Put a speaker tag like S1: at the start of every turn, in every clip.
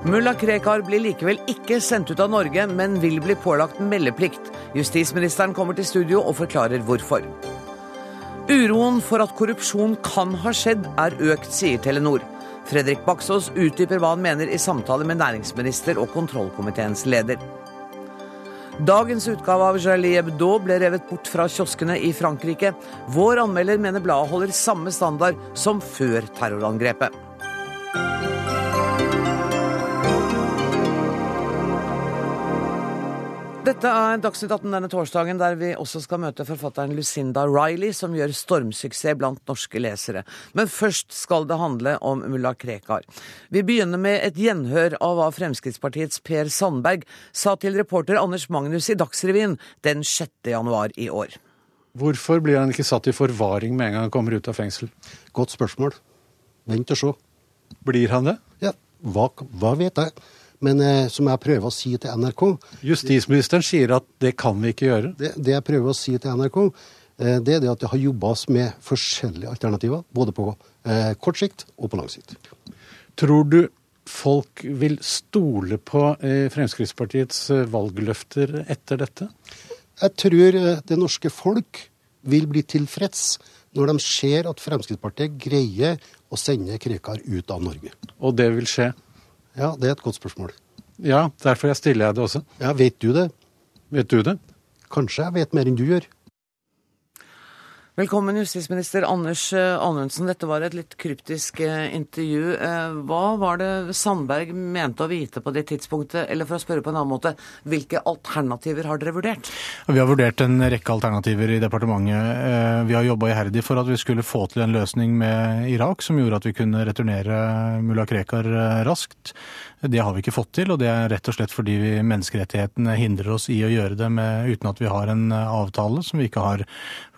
S1: Mulla Krekar blir likevel ikke sendt ut av Norge, men vil bli pålagt meldeplikt. Justisministeren kommer til studio og forklarer hvorfor. Uroen for at korrupsjon kan ha skjedd, er økt, sier Telenor. Fredrik Baksås utdyper hva han mener i samtale med næringsminister og kontrollkomiteens leder. Dagens utgave av Charlie Hebdo ble revet bort fra kioskene i Frankrike. Vår anmelder mener bladet holder samme standard som før terrorangrepet. Dette er Dagsnytt 18 denne torsdagen, der vi også skal møte forfatteren Lucinda Riley, som gjør stormsuksess blant norske lesere. Men først skal det handle om mulla Krekar. Vi begynner med et gjenhør av hva Fremskrittspartiets Per Sandberg sa til reporter Anders Magnus i Dagsrevyen den 6. januar i år.
S2: Hvorfor blir han ikke satt i forvaring med en gang han kommer ut av fengsel?
S3: Godt spørsmål. Vent og se.
S2: Blir han det?
S3: Ja, hva, hva vet jeg? Men eh, som jeg prøver å si til NRK
S2: Justisministeren sier at det kan vi ikke gjøre.
S3: Det, det jeg prøver å si til NRK, eh, det er det at det har jobbes med forskjellige alternativer. Både på eh, kort sikt og på lang sikt.
S2: Tror du folk vil stole på eh, Fremskrittspartiets eh, valgløfter etter dette?
S3: Jeg tror eh, det norske folk vil bli tilfreds når de ser at Fremskrittspartiet greier å sende Krekar ut av Norge.
S2: Og det vil skje?
S3: Ja, det er et godt spørsmål.
S2: Ja, derfor jeg stiller jeg det også.
S3: Ja, Vet du det?
S2: Vet du det?
S3: Kanskje jeg vet mer enn du gjør.
S1: Velkommen, justisminister Anders eh, Anundsen. Dette var et litt kryptisk eh, intervju. Eh, hva var det Sandberg mente å vite på det tidspunktet? Eller for å spørre på en annen måte, hvilke alternativer har dere vurdert?
S4: Vi har vurdert en rekke alternativer i departementet. Vi har jobba iherdig for at vi skulle få til en løsning med Irak som gjorde at vi kunne returnere mulla Krekar raskt. Det har vi ikke fått til, og det er rett og slett fordi menneskerettighetene hindrer oss i å gjøre det med, uten at vi har en avtale som vi ikke har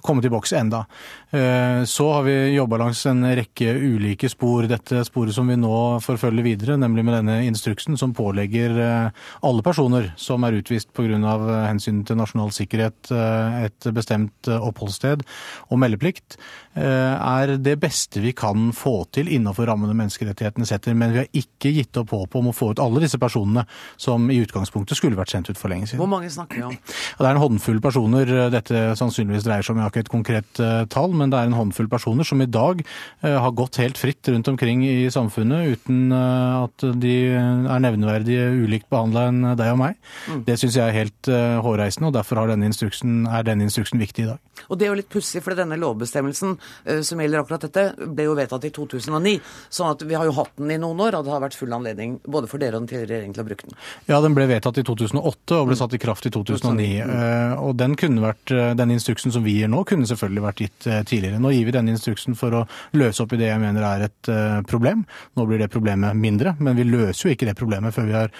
S4: kommet i boks enda. Eh, så har vi jobba langs en rekke ulike spor. Dette sporet som vi nå forfølger videre, nemlig med denne instruksen som pålegger eh, alle personer som er utvist pga. hensyn til nasjonal sikkerhet, eh, et bestemt oppholdssted og meldeplikt, er det beste vi kan få til innenfor rammene menneskerettighetene setter. Men vi har ikke gitt opp håpet om å få ut alle disse personene som i utgangspunktet skulle vært sendt ut for lenge siden.
S1: Hvor mange snakker vi om?
S4: Det er en håndfull personer dette sannsynligvis dreier seg om. Jeg har ikke et konkret tall men det er en håndfull personer som i dag eh, har gått helt fritt rundt omkring i samfunnet uten eh, at de er nevneverdig ulikt behandla enn deg og meg. Mm. Det syns jeg er helt eh, hårreisende, og derfor denne er denne instruksen viktig i dag.
S1: Og Det er jo litt pussig, for denne lovbestemmelsen som gjelder akkurat dette, ble jo vedtatt i 2009. sånn at vi har jo hatt den i noen år, og det har vært full anledning både for dere og den tidligere regjeringen til å bruke den.
S4: Ja, den ble vedtatt i 2008 og ble satt i kraft i 2009. Mm. Og den kunne vært, den instruksen som vi gir nå, kunne selvfølgelig vært gitt tidligere. Nå gir vi denne instruksen for å løse opp i det jeg mener er et problem. Nå blir det problemet mindre, men vi løser jo ikke det problemet før vi har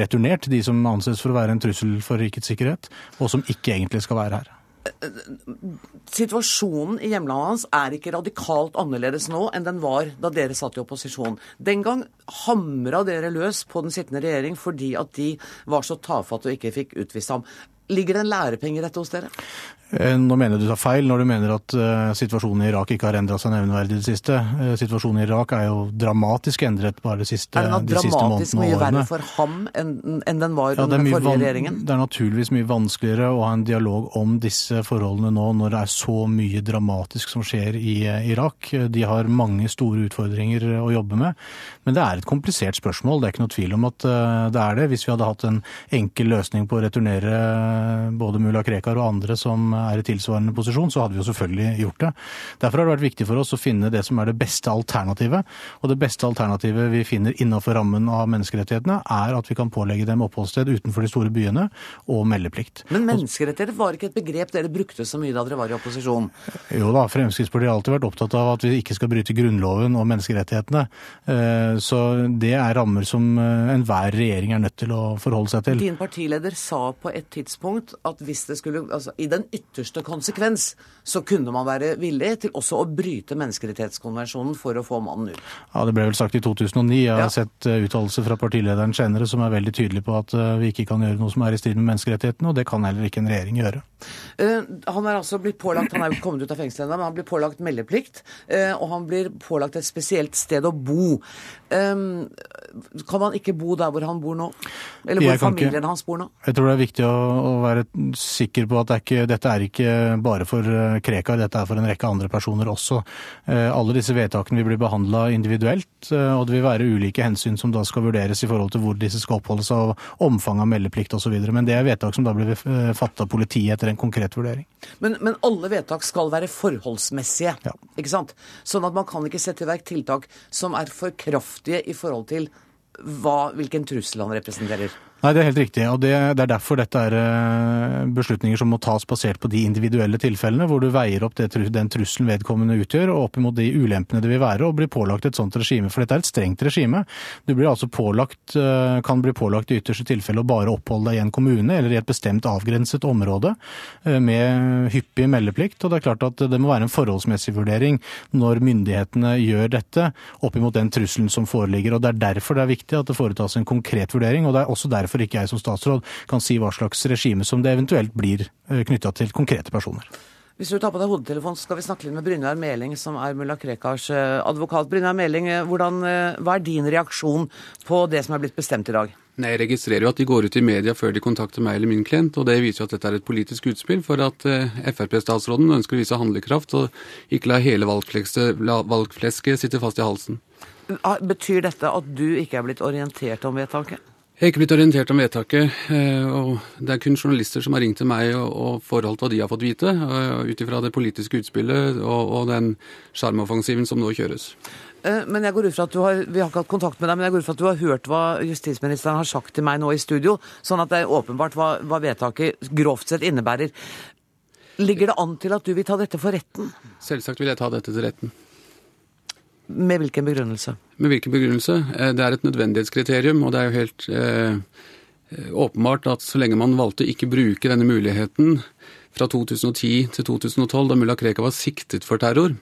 S4: returnert de som anses for å være en trussel for rikets sikkerhet, og som ikke egentlig skal være her.
S1: Situasjonen i hjemlandet hans er ikke radikalt annerledes nå enn den var da dere satt i opposisjon. Den gang hamra dere løs på den sittende regjering fordi at de var så tafatte og ikke fikk utvist ham. Ligger det en lærepenge i dette hos dere?
S4: Eh, nå mener du tar feil når du mener at uh, situasjonen i Irak ikke har endra seg nevneverdig i det siste. Uh, situasjonen i Irak er jo dramatisk endret bare de siste,
S1: månedene
S4: de siste månedene og årene. Er den dramatisk mye
S1: verre for ham enn, enn den var ja, under den forrige regjeringen?
S4: Det er naturligvis mye vanskeligere å ha en dialog om disse forholdene nå når det er så mye dramatisk som skjer i Irak. De har mange store utfordringer å jobbe med. Men det er et komplisert spørsmål, det er ikke noe tvil om at det er det. Hvis vi hadde hatt en enkel løsning på å returnere både mulla Krekar og andre som er i tilsvarende posisjon, så hadde vi jo selvfølgelig gjort det. Derfor har det vært viktig for oss å finne det som er det beste alternativet. Og det beste alternativet vi finner innenfor rammen av menneskerettighetene, er at vi kan pålegge dem oppholdssted utenfor de store byene og meldeplikt.
S1: Men menneskerettigheter var ikke et begrep dere brukte så mye da dere var i opposisjon?
S4: Jo da, Fremskrittspartiet har alltid vært opptatt av at vi ikke skal bryte Grunnloven og menneskerettighetene. Eh, så det er rammer som eh, enhver regjering er nødt til å forholde seg til.
S1: Din partileder sa på et tidspunkt at hvis det skulle, altså i den ytterligere ytterste konsekvens så kunne man være villig til også å bryte menneskerettighetskonvensjonen for å få mannen ut.
S4: Ja, Det ble vel sagt i 2009. Jeg har
S1: Ja.
S4: sett uh, uttalelser fra partilederen senere som er veldig tydelig på at uh, vi ikke kan gjøre noe som er i strid med menneskerettighetene, og det kan heller ikke en regjering gjøre.
S1: Eh, han er altså blitt pålagt, han er jo kommet ut av fengselet ennå, men han blir pålagt meldeplikt. eh, og han blir pålagt et spesielt sted å bo. Eh, kan han ikke bo der hvor han bor nå? Eller hvor
S4: ikke-
S1: familien hans bor nå?
S4: Jeg tror det er viktig å, å være sikker på at det er ikke, dette er ikke bare for uh, Krekar, dette er for en rekke andre personer også. Uh, alle disse vedtakene vil bli behandla individuelt, uh, og det vil være ulike hensyn som da skal vurderes i forhold til hvor disse skal oppholde seg, og omfang av meldeplikt osv. Men det er vedtak som da blir fatta av politiet etter en konkret vurdering.
S1: Men, men alle vedtak skal være forholdsmessige.
S4: Ja.
S1: ikke sant? Sånn at man kan ikke sette i verk tiltak som er for kraftige i forhold til hva, hvilken trussel han representerer.
S4: Nei, det er helt riktig. og det, det er derfor dette er eh, beslutninger som må tas basert på de individuelle tilfellene, hvor du veier opp det, den trusselen vedkommende utgjør, og opp imot de ulempene det vil være å bli pålagt et sånt regime. For dette er et strengt regime. Du blir altså pålagt, eh, kan bli pålagt i ytterste tilfelle å bare oppholde deg i en kommune eller i et bestemt avgrenset område eh, med hyppig meldeplikt. Og det er klart at det må være en forholdsmessig vurdering når myndighetene gjør dette opp imot den trusselen som foreligger. og Det er derfor det er viktig at det foretas en konkret vurdering. og det er også derfor ikke jeg som statsråd kan si hva slags regime som det eventuelt blir knytta til konkrete personer.
S1: Hvis du tar på deg hodetelefonen, skal vi snakke litt med Brynjar Meling, som er mulla Krekars eh, advokat. Brynjar Meling, eh, hvordan, eh, hva er din reaksjon på det som er blitt bestemt i dag?
S5: Nei, Jeg registrerer jo at de går ut i media før de kontakter meg eller min klient, og det viser jo at dette er et politisk utspill for at eh, Frp-statsråden ønsker å vise handlekraft og ikke la hele valgflesket, valgflesket sitte fast i halsen.
S1: Betyr dette at du ikke er blitt orientert om vedtaket?
S5: Jeg er ikke blitt orientert om vedtaket, eh, og det er kun journalister som har ringt til meg og, og forholdt hva de har fått vite, eh, ut ifra det politiske utspillet og, og den sjarmoffensiven som nå kjøres.
S1: Eh, Men jeg går ut fra at du har, Vi har ikke hatt kontakt med deg, men jeg går ut fra at du har hørt hva justisministeren har sagt til meg nå i studio, sånn at det er åpenbart hva, hva vedtaket grovt sett innebærer. Ligger det an til at du vil ta dette for retten?
S5: Selvsagt vil jeg ta dette til retten.
S1: Med hvilken begrunnelse?
S5: Med hvilken begrunnelse? Eh, Det er et nødvendighetskriterium, og det er jo helt eh, åpenbart at så lenge man valgte å ikke bruke denne muligheten fra 2010 til 2012, da mulla Krekar var siktet for terror,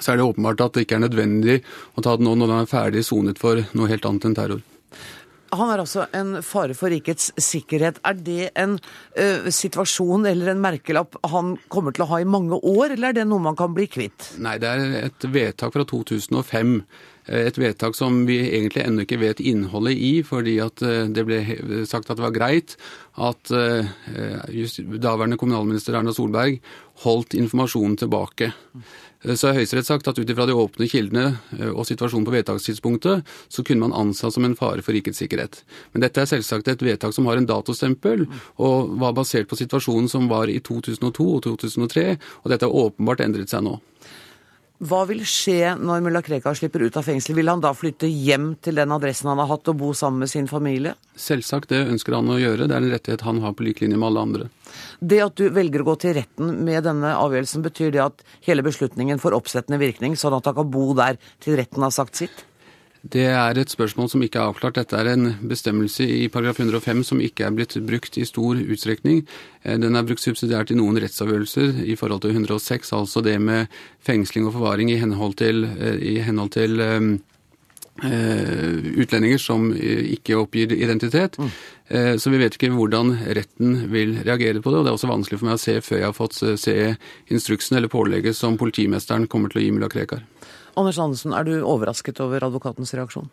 S5: så er det åpenbart at det ikke er nødvendig å ta det nå når han er ferdig sonet for noe helt annet enn terror.
S1: Han er altså en fare for rikets sikkerhet. Er det en uh, situasjon eller en merkelapp han kommer til å ha i mange år, eller er det noe man kan bli kvitt?
S5: Nei, det er et vedtak fra 2005. Et vedtak som vi egentlig ennå ikke vet innholdet i, fordi at eh, det ble sagt at det var greit at eh, daværende kommunalminister Erna Solberg holdt informasjonen tilbake. Eh, Så har Høyesterett sagt at ut ifra de åpne kildene og situasjonen på vedtakstidspunktet, så kunne man ansatt som en fare for rikets sikkerhet. Men dette er selvsagt et vedtak som har en datostempel, og var basert på situasjonen som var i 2002 og 2003, og dette har åpenbart endret seg nå.
S1: Hva vil skje når mulla Krekar slipper ut av fengsel? Vil han da flytte hjem til den adressen han har hatt og bo sammen med sin familie?
S5: Selvsagt, det ønsker han å gjøre. Det er en rettighet han har på lik linje med alle andre.
S1: Det at du velger å gå til retten med denne avgjørelsen, betyr det at hele beslutningen får oppsettende virkning, sånn at han kan bo der til retten har sagt sitt?
S5: Det er et spørsmål som ikke er avklart. Dette er en bestemmelse i paragraf 105 som ikke er blitt brukt i stor utstrekning. Eh, Den er brukt subsidiært i noen rettsavgjørelser i forhold til 106, altså det med fengsling og forvaring i henhold til, eh, i henhold til um, uh, utlendinger som ikke oppgir identitet. Eh, Så vi vet ikke hvordan retten vil reagere på det. og Det er også vanskelig for meg å se før jeg har fått se- se instruksen eller pålegget som politimesteren kommer til å gi mulla Krekar.
S1: Anders Andersen, er du overrasket over advokatens reaksjon?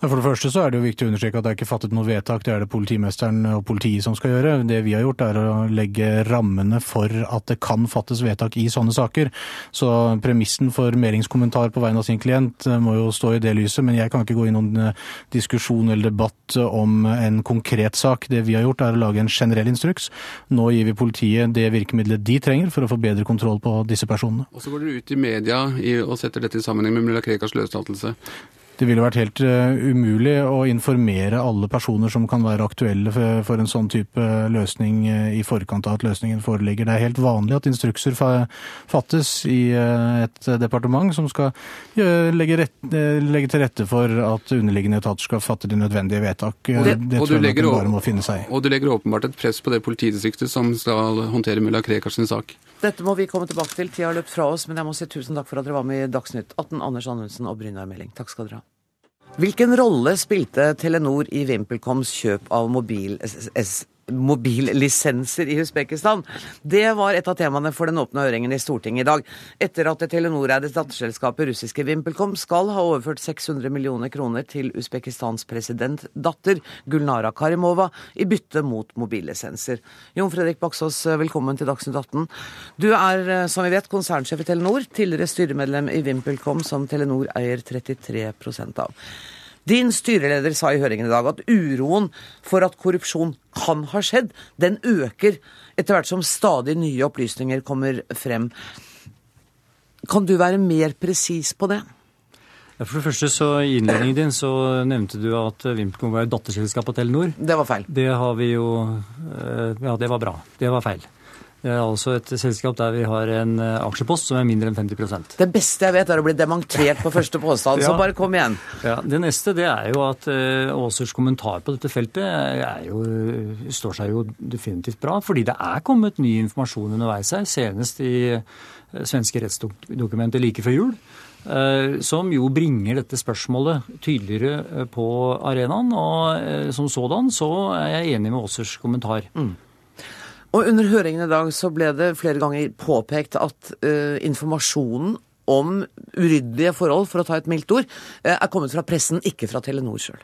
S4: For det første så er det jo viktig å understreke at det er ikke fattet noe vedtak, det er det politimesteren og politiet som skal gjøre. Det vi har gjort er å legge rammene for at det kan fattes vedtak i sånne saker. Så premissen for melingskommentar på vegne av sin klient eh, må jo stå i det lyset, men jeg kan ikke gå i noen eh, diskusjon eller debatt om en konkret sak. Det vi har gjort er å lage en generell instruks. Nå gir vi politiet det virkemidlet de trenger for å få bedre kontroll på disse personene.
S5: Og så går dere ut i media og setter dette i sammenheng med mulla Krekars løslatelse.
S4: Det ville vært helt uh, umulig å informere alle personer som kan være aktuelle for, en sånn type løsning uh, i forkant av at løsningen foreligger. Det er helt vanlig at instrukser fattes i uh, et departement som skal legge, rett, legge, til rette for at underliggende etater skal fatte de nødvendige vedtak.
S5: Det,
S4: det tror jeg de bare må finne seg i.
S5: Og du legger åpenbart et press på det politidistriktet som skal håndtere mulla Krekars sak.
S1: Dette må vi komme tilbake til. Tida har løpt fra oss, men jeg må si tusen takk for at dere var med i Dagsnytt 18, Anders Anundsen og Brynjar Meling. Takk skal dere ha. Hvilken rolle spilte Telenor i VimpelComs kjøp av mobil mobillisenser i Usbekistan. Det var et av temaene for den åpne høringen i Stortinget i dag, etter at det Telenor-eide datterselskapet russiske VimpelCom skal ha overført 600 millioner kroner til Usbekistans presidentdatter Gulnara Karimova i bytte mot mobillisenser. Jon Fredrik Baksås, velkommen til Dagsnytt 18. Du er, eh, som vi vet, konsernsjef i Telenor, tidligere styremedlem i VimpelCom, som Telenor eier 33% av. Din styreleder sa i høringen i dag at uroen for at korrupsjon kan ha skjedd, den øker etter hvert som stadig nye opplysninger kommer frem. Kan du være mer presis på det?
S6: For det første så I innledningen din så nevnte du at VimpelCom var et datterselskap av Telenor.
S1: Det var feil.
S6: Det har vi jo eh, Ja, det var bra. Det var feil. Det er altså et selskap der vi har en eh, aksjepost som er mindre enn 50%
S1: Det beste jeg vet, er å bli dementert på første påstand, ja. så bare kom igjen.
S6: Ja, Det neste det er jo at Aasers kommentar på dette feltet jo, står seg jo definitivt bra. Fordi det er kommet ny informasjon underveis her, senest i uh, svenske rettsdokumenter like før jul. Som jo bringer dette spørsmålet tydeligere på arenaen. Og som sådan så er jeg enig med Aasers kommentar. Mm.
S1: Og under høringen i dag så ble det flere ganger påpekt at uh, informasjonen om uryddige forhold, for å ta et mildt ord, uh, er kommet fra pressen, ikke fra Telenor sjøl.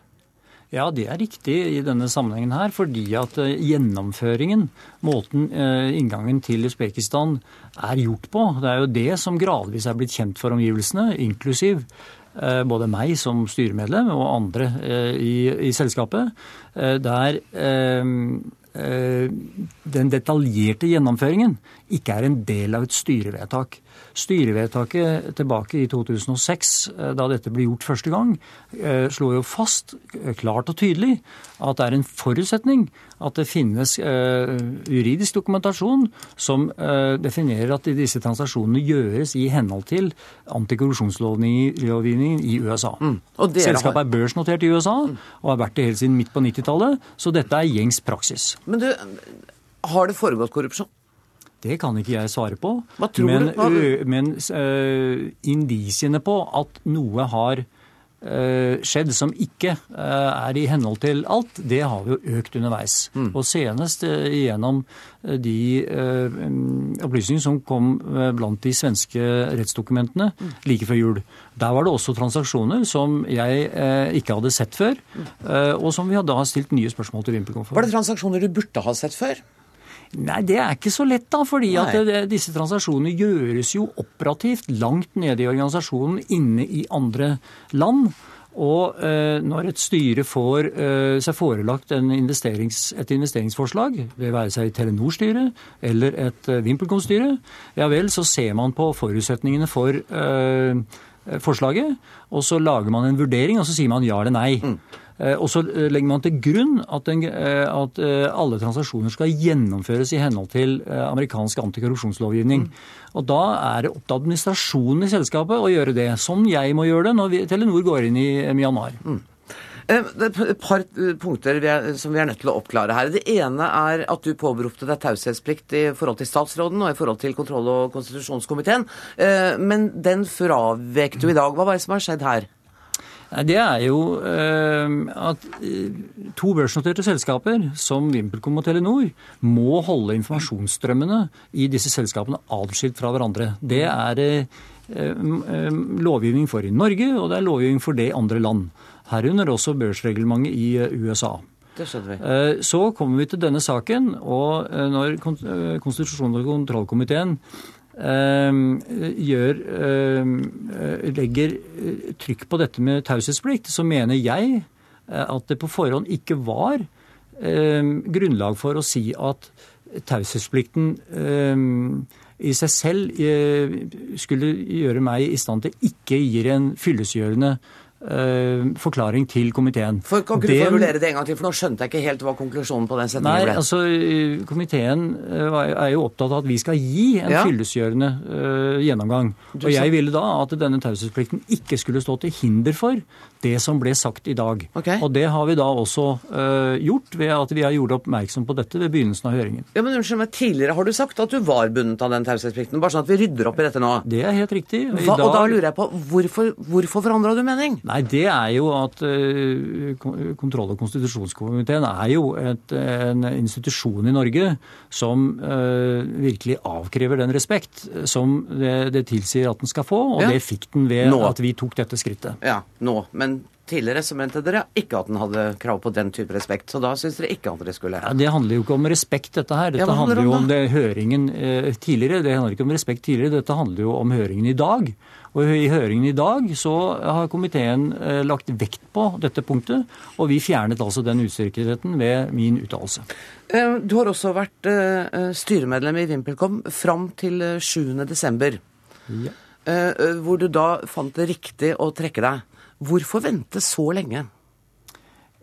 S6: Ja, det er riktig i denne sammenhengen her, fordi at uh, gjennomføringen, måten inngangen til Usbekistan er gjort på, det er jo det som gradvis er blitt kjent for omgivelsene, inklusiv både meg som styremedlem og andre i, i selskapet, der Eh, den detaljerte gjennomføringen ikke er en del av et styrevedtak. Styrevedtaket tilbake i 2006, eh, da dette ble gjort første gang, slår slo jo fast klart og tydelig at det er en forutsetning at det finnes juridisk dokumentasjon som definerer at disse transaksjonene gjøres i henhold til antikorrupsjonslovgivningen i USA. Mm. Selskapet er børsnotert i USA og har vært det helt siden midt på 90-tallet, så dette er gjengs praksis.
S1: Men du, har det foregått korrupsjon?
S6: Det kan ikke jeg svare på. Men? Men uh, indisiene på at noe har uh, skjedd som ikke uh, er i henhold til alt, det har vi jo økt underveis. Mm. Og senest gjennom de opplysningene som kom blant de svenske rettsdokumentene mm. like før jul. Der var det også transaksjoner som jeg ikke hadde sett før, mm. og som vi da har stilt nye spørsmål til VimpelCom for.
S1: Var det transaksjoner du burde ha sett før?
S6: Nei, det er ikke så lett, da. fordi at det, disse transaksjonene gjøres jo operativt langt nede i organisasjonen, inne i andre land. Og eh, når et styre får eh, seg forelagt investerings, et investeringsforslag, det være seg Telenor-styret eller et eh, VimpelCom-styre, ja vel, så ser man på forutsetningene for eh, forslaget, og så lager man en vurdering, og så sier man ja eller nei. Mm. Eh, og så eh, legger man til grunn at, den, eh, at, alle transaksjoner skal gjennomføres i henhold til amerikansk antikorrupsjonslovgivning. Mm. Og Da er det opp til administrasjonen i selskapet å gjøre det, som jeg må gjøre det når Telenor går inn i Myanmar. Mm.
S1: Det er et par punkter vi er, som vi er nødt til å oppklare her. Det ene er at du påberopte deg taushetsplikt i forhold til statsråden og i forhold til kontroll- og konstitusjonskomiteen. Men den fravek du i dag. Hva var det som har skjedd her?
S6: Det er jo eh, at eh, to børsnoterte selskaper som VimpelCom og Telenor må holde informasjonsstrømmene i disse selskapene adskilt fra hverandre. Det er eh, lovgivning for i Norge, og det er lovgivning for det i andre land. Herunder også børsreglementet i USA. Så kommer vi til denne saken, og når Konstitusjons- og kontrollkomiteen gjør, ehm, legger eh, trykk på dette med taushetsplikt, så mener jeg eh, at det på forhånd ikke var ehm, grunnlag for å si at taushetsplikten i seg selv eh, skulle gjøre meg i stand til ikke gi en fyllestgjørende eh, forklaring til komiteen.
S1: For, kan ikke du formulere det en gang til, for nå skjønte jeg ikke helt hva konklusjonen på den
S6: Nei,
S1: setningen ble.
S6: altså eh, Komiteen eh, er jo opptatt av at vi skal gi en
S1: Ja.
S6: fyllestgjørende uh, gjennomgang.
S1: Du
S6: Og jeg ville da at denne taushetsplikten ikke skulle stå til hinder for det som ble sagt i dag.
S1: Okay.
S6: Og det har vi da også uh, gjort ved at vi har gjort oppmerksom på dette ved begynnelsen av høringen.
S1: Ja, men unnskyld meg, Tidligere har du sagt at du var bundet av den taushetsplikten. Bare sånn at vi rydder opp i dette nå.
S6: Det er helt riktig. I
S1: dag... og da lurer jeg på, hvorfor, hvorfor forandra du mening?
S6: Nei, det er jo at eh, kontroll- og konstitusjonskomiteen er jo et, en institusjon i Norge som uh, virkelig avkrever den respekt som det, det tilsier at den skal få, og
S1: Ja.
S6: det fikk den ved
S1: Nå.
S6: at vi tok dette skrittet.
S1: Ja, nå. Men tidligere så mente dere ikke at den hadde krav på den type respekt. Så da syns dere ikke at dere skulle.
S6: Ja, det handler jo ikke om respekt, dette her. Dette
S1: Ja, handler,
S6: handler om jo
S1: om
S6: om det, høringen eh, tidligere. Det handler ikke om respekt tidligere, dette handler jo om høringen i dag. Og i høringen i dag så har komiteen eh, lagt vekt på dette punktet, og vi fjernet altså den usikkerheten ved min uttalelse.
S1: Eh, Du har også vært eh, styremedlem i VimpelCom fram til eh, 7. desember.
S6: Ja.
S1: Hvor du da fant det riktig å trekke deg. Hvorfor vente så lenge?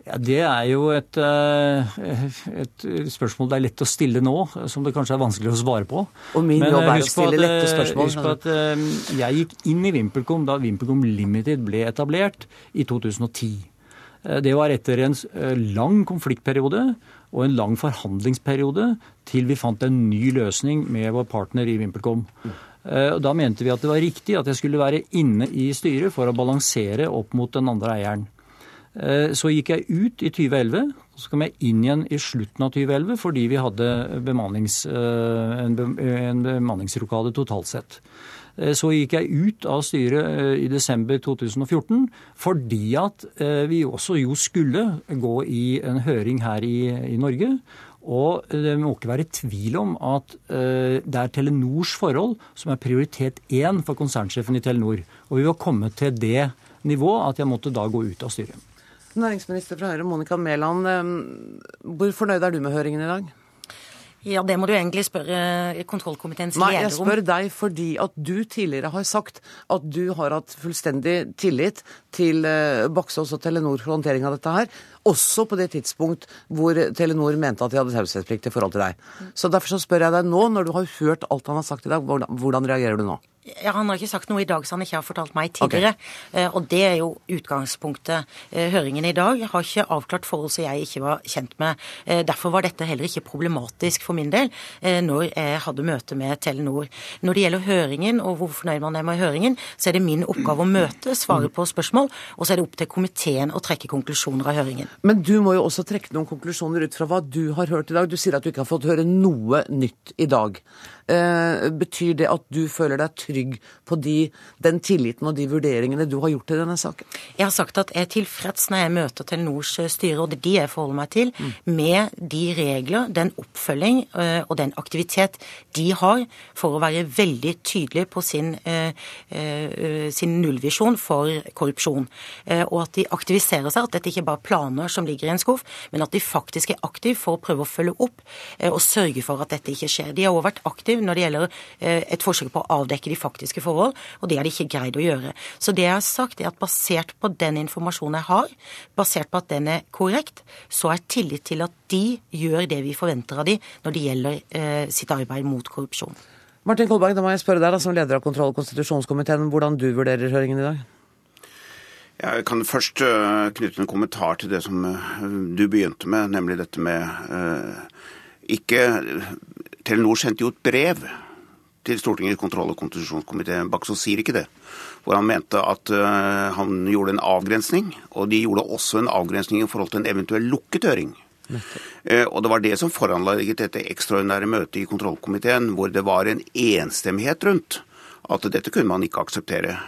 S6: Ja, Det er jo et, eh, et spørsmål det er lett å stille nå, som det kanskje er vanskelig å svare på.
S1: Og min
S6: Men,
S1: jobb
S6: eh,
S1: er å stille
S6: at,
S1: lette
S6: eh,
S1: spørsmål.
S6: Husk på at jeg gikk inn i VimpelCom da VimpelCom Limited ble etablert i 2010. Eh, Det var etter en lang konfliktperiode og en lang forhandlingsperiode til vi fant en ny løsning med vår partner i VimpelCom. Da mente vi at det var riktig at jeg skulle være inne i styret for å balansere opp mot den andre eieren. Eh, Så gikk jeg ut i 2011, og så kom jeg inn igjen i slutten av 2011 fordi vi hadde bemannings, eh, en bemanningsrokade totalt sett. Eh, Så gikk jeg ut av styret i desember 2014 fordi at vi også jo skulle gå i en høring her i, i Norge. Og det må ikke være tvil om at det er Telenors forhold som er prioritet én for konsernsjefen i Telenor. Og vi var kommet til det nivået at jeg måtte da gå ut av styret.
S1: Næringsminister fra Høyre, Monica Mæland. eh, Hvor fornøyd er du med høringen i dag?
S7: Ja, det må du egentlig spørre kontrollkomiteens leder om.
S1: Nei, jeg spør deg fordi at du tidligere har sagt at du har hatt fullstendig tillit til eh, Baksås og Telenor for håndtering av dette her, også på det tidspunkt hvor Telenor mente at de hadde taushetsplikt i forhold til deg. Så derfor så spør jeg deg nå, når du har hørt alt han har sagt i dag, hvordan, reagerer du nå?
S7: Ja, Han har ikke sagt noe i dag som han ikke har fortalt meg tidligere. Okay. og det er jo utgangspunktet. Eh, høringen i dag har ikke avklart forhold som jeg ikke var kjent med. Eh, derfor var dette heller ikke problematisk for min del eh, når jeg hadde møte med Telenor. Når det gjelder høringen og hvor fornøyd man er med høringen, så er det min oppgave å møte, svare på spørsmål, og så er det opp til komiteen å trekke konklusjoner av høringen.
S1: Men du må jo også trekke noen konklusjoner ut fra hva du har hørt i dag. Du sier at du ikke har fått høre noe nytt i dag. Eh, betyr det at du føler deg trygg på de, den tilliten og de vurderingene du har gjort i denne saken?
S7: Jeg har sagt at jeg er tilfreds når jeg møter Telenors eh, styre, og det er de jeg forholder meg til, med de regler, den oppfølging eh, og den aktivitet de har for å være veldig tydelig på sin, eh, sin nullvisjon for korrupsjon. Eh, Og at de aktiviserer seg, at dette ikke bare er planer som ligger i en skuff, men at de faktisk er aktive for å prøve å følge opp eh, og sørge for at dette ikke skjer. De har også vært aktive når det gjelder eh, et forsøk på å avdekke de faktiske forhold, og det har de ikke greid å gjøre. Så det jeg har sagt, er at basert på den informasjonen jeg har, basert på at den er korrekt, så er tillit til at de gjør det vi forventer av de når det gjelder eh, sitt arbeid mot korrupsjon.
S1: Martin Kolberg, da må jeg spørre deg da, som leder av kontroll- og konstitusjonskomiteen, hvordan du vurderer høringen i dag?
S8: Jeg kan først øh, knytte en kommentar til det som øh, du begynte med, nemlig dette med øh, ikke Telenor sendte jo et brev til Stortingets kontroll- og konstitusjonskomité. Baksås sier ikke det. Hvor han mente at han gjorde en avgrensning, og de gjorde også en avgrensning i forhold til en eventuell lukket høring. Eh, Og det var det som foranlegget dette ekstraordinære møtet i kontrollkomiteen, hvor det var en enstemmighet rundt at dette kunne man ikke akseptere.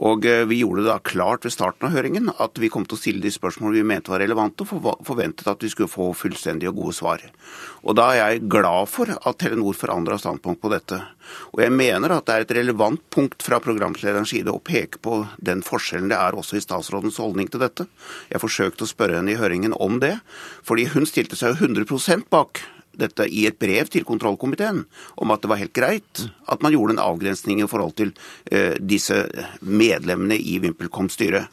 S8: Og eh, vi gjorde det da klart ved starten av høringen at vi kom til å stille de spørsmål vi mente var relevante, og forventet at vi skulle få fullstendige og gode svar. Og da er jeg glad for at Telenor forandra standpunkt på dette. Og jeg mener at det er et relevant punkt fra programlederens side å peke på den forskjellen det er også i statsrådens holdning til dette. Jeg forsøkte å spørre henne i høringen om det, fordi hun stilte seg jo 100% bak dette i et brev til kontrollkomiteen om at det var helt greit at man gjorde en avgrensning i forhold til eh, disse medlemmene i VimpelComs styre.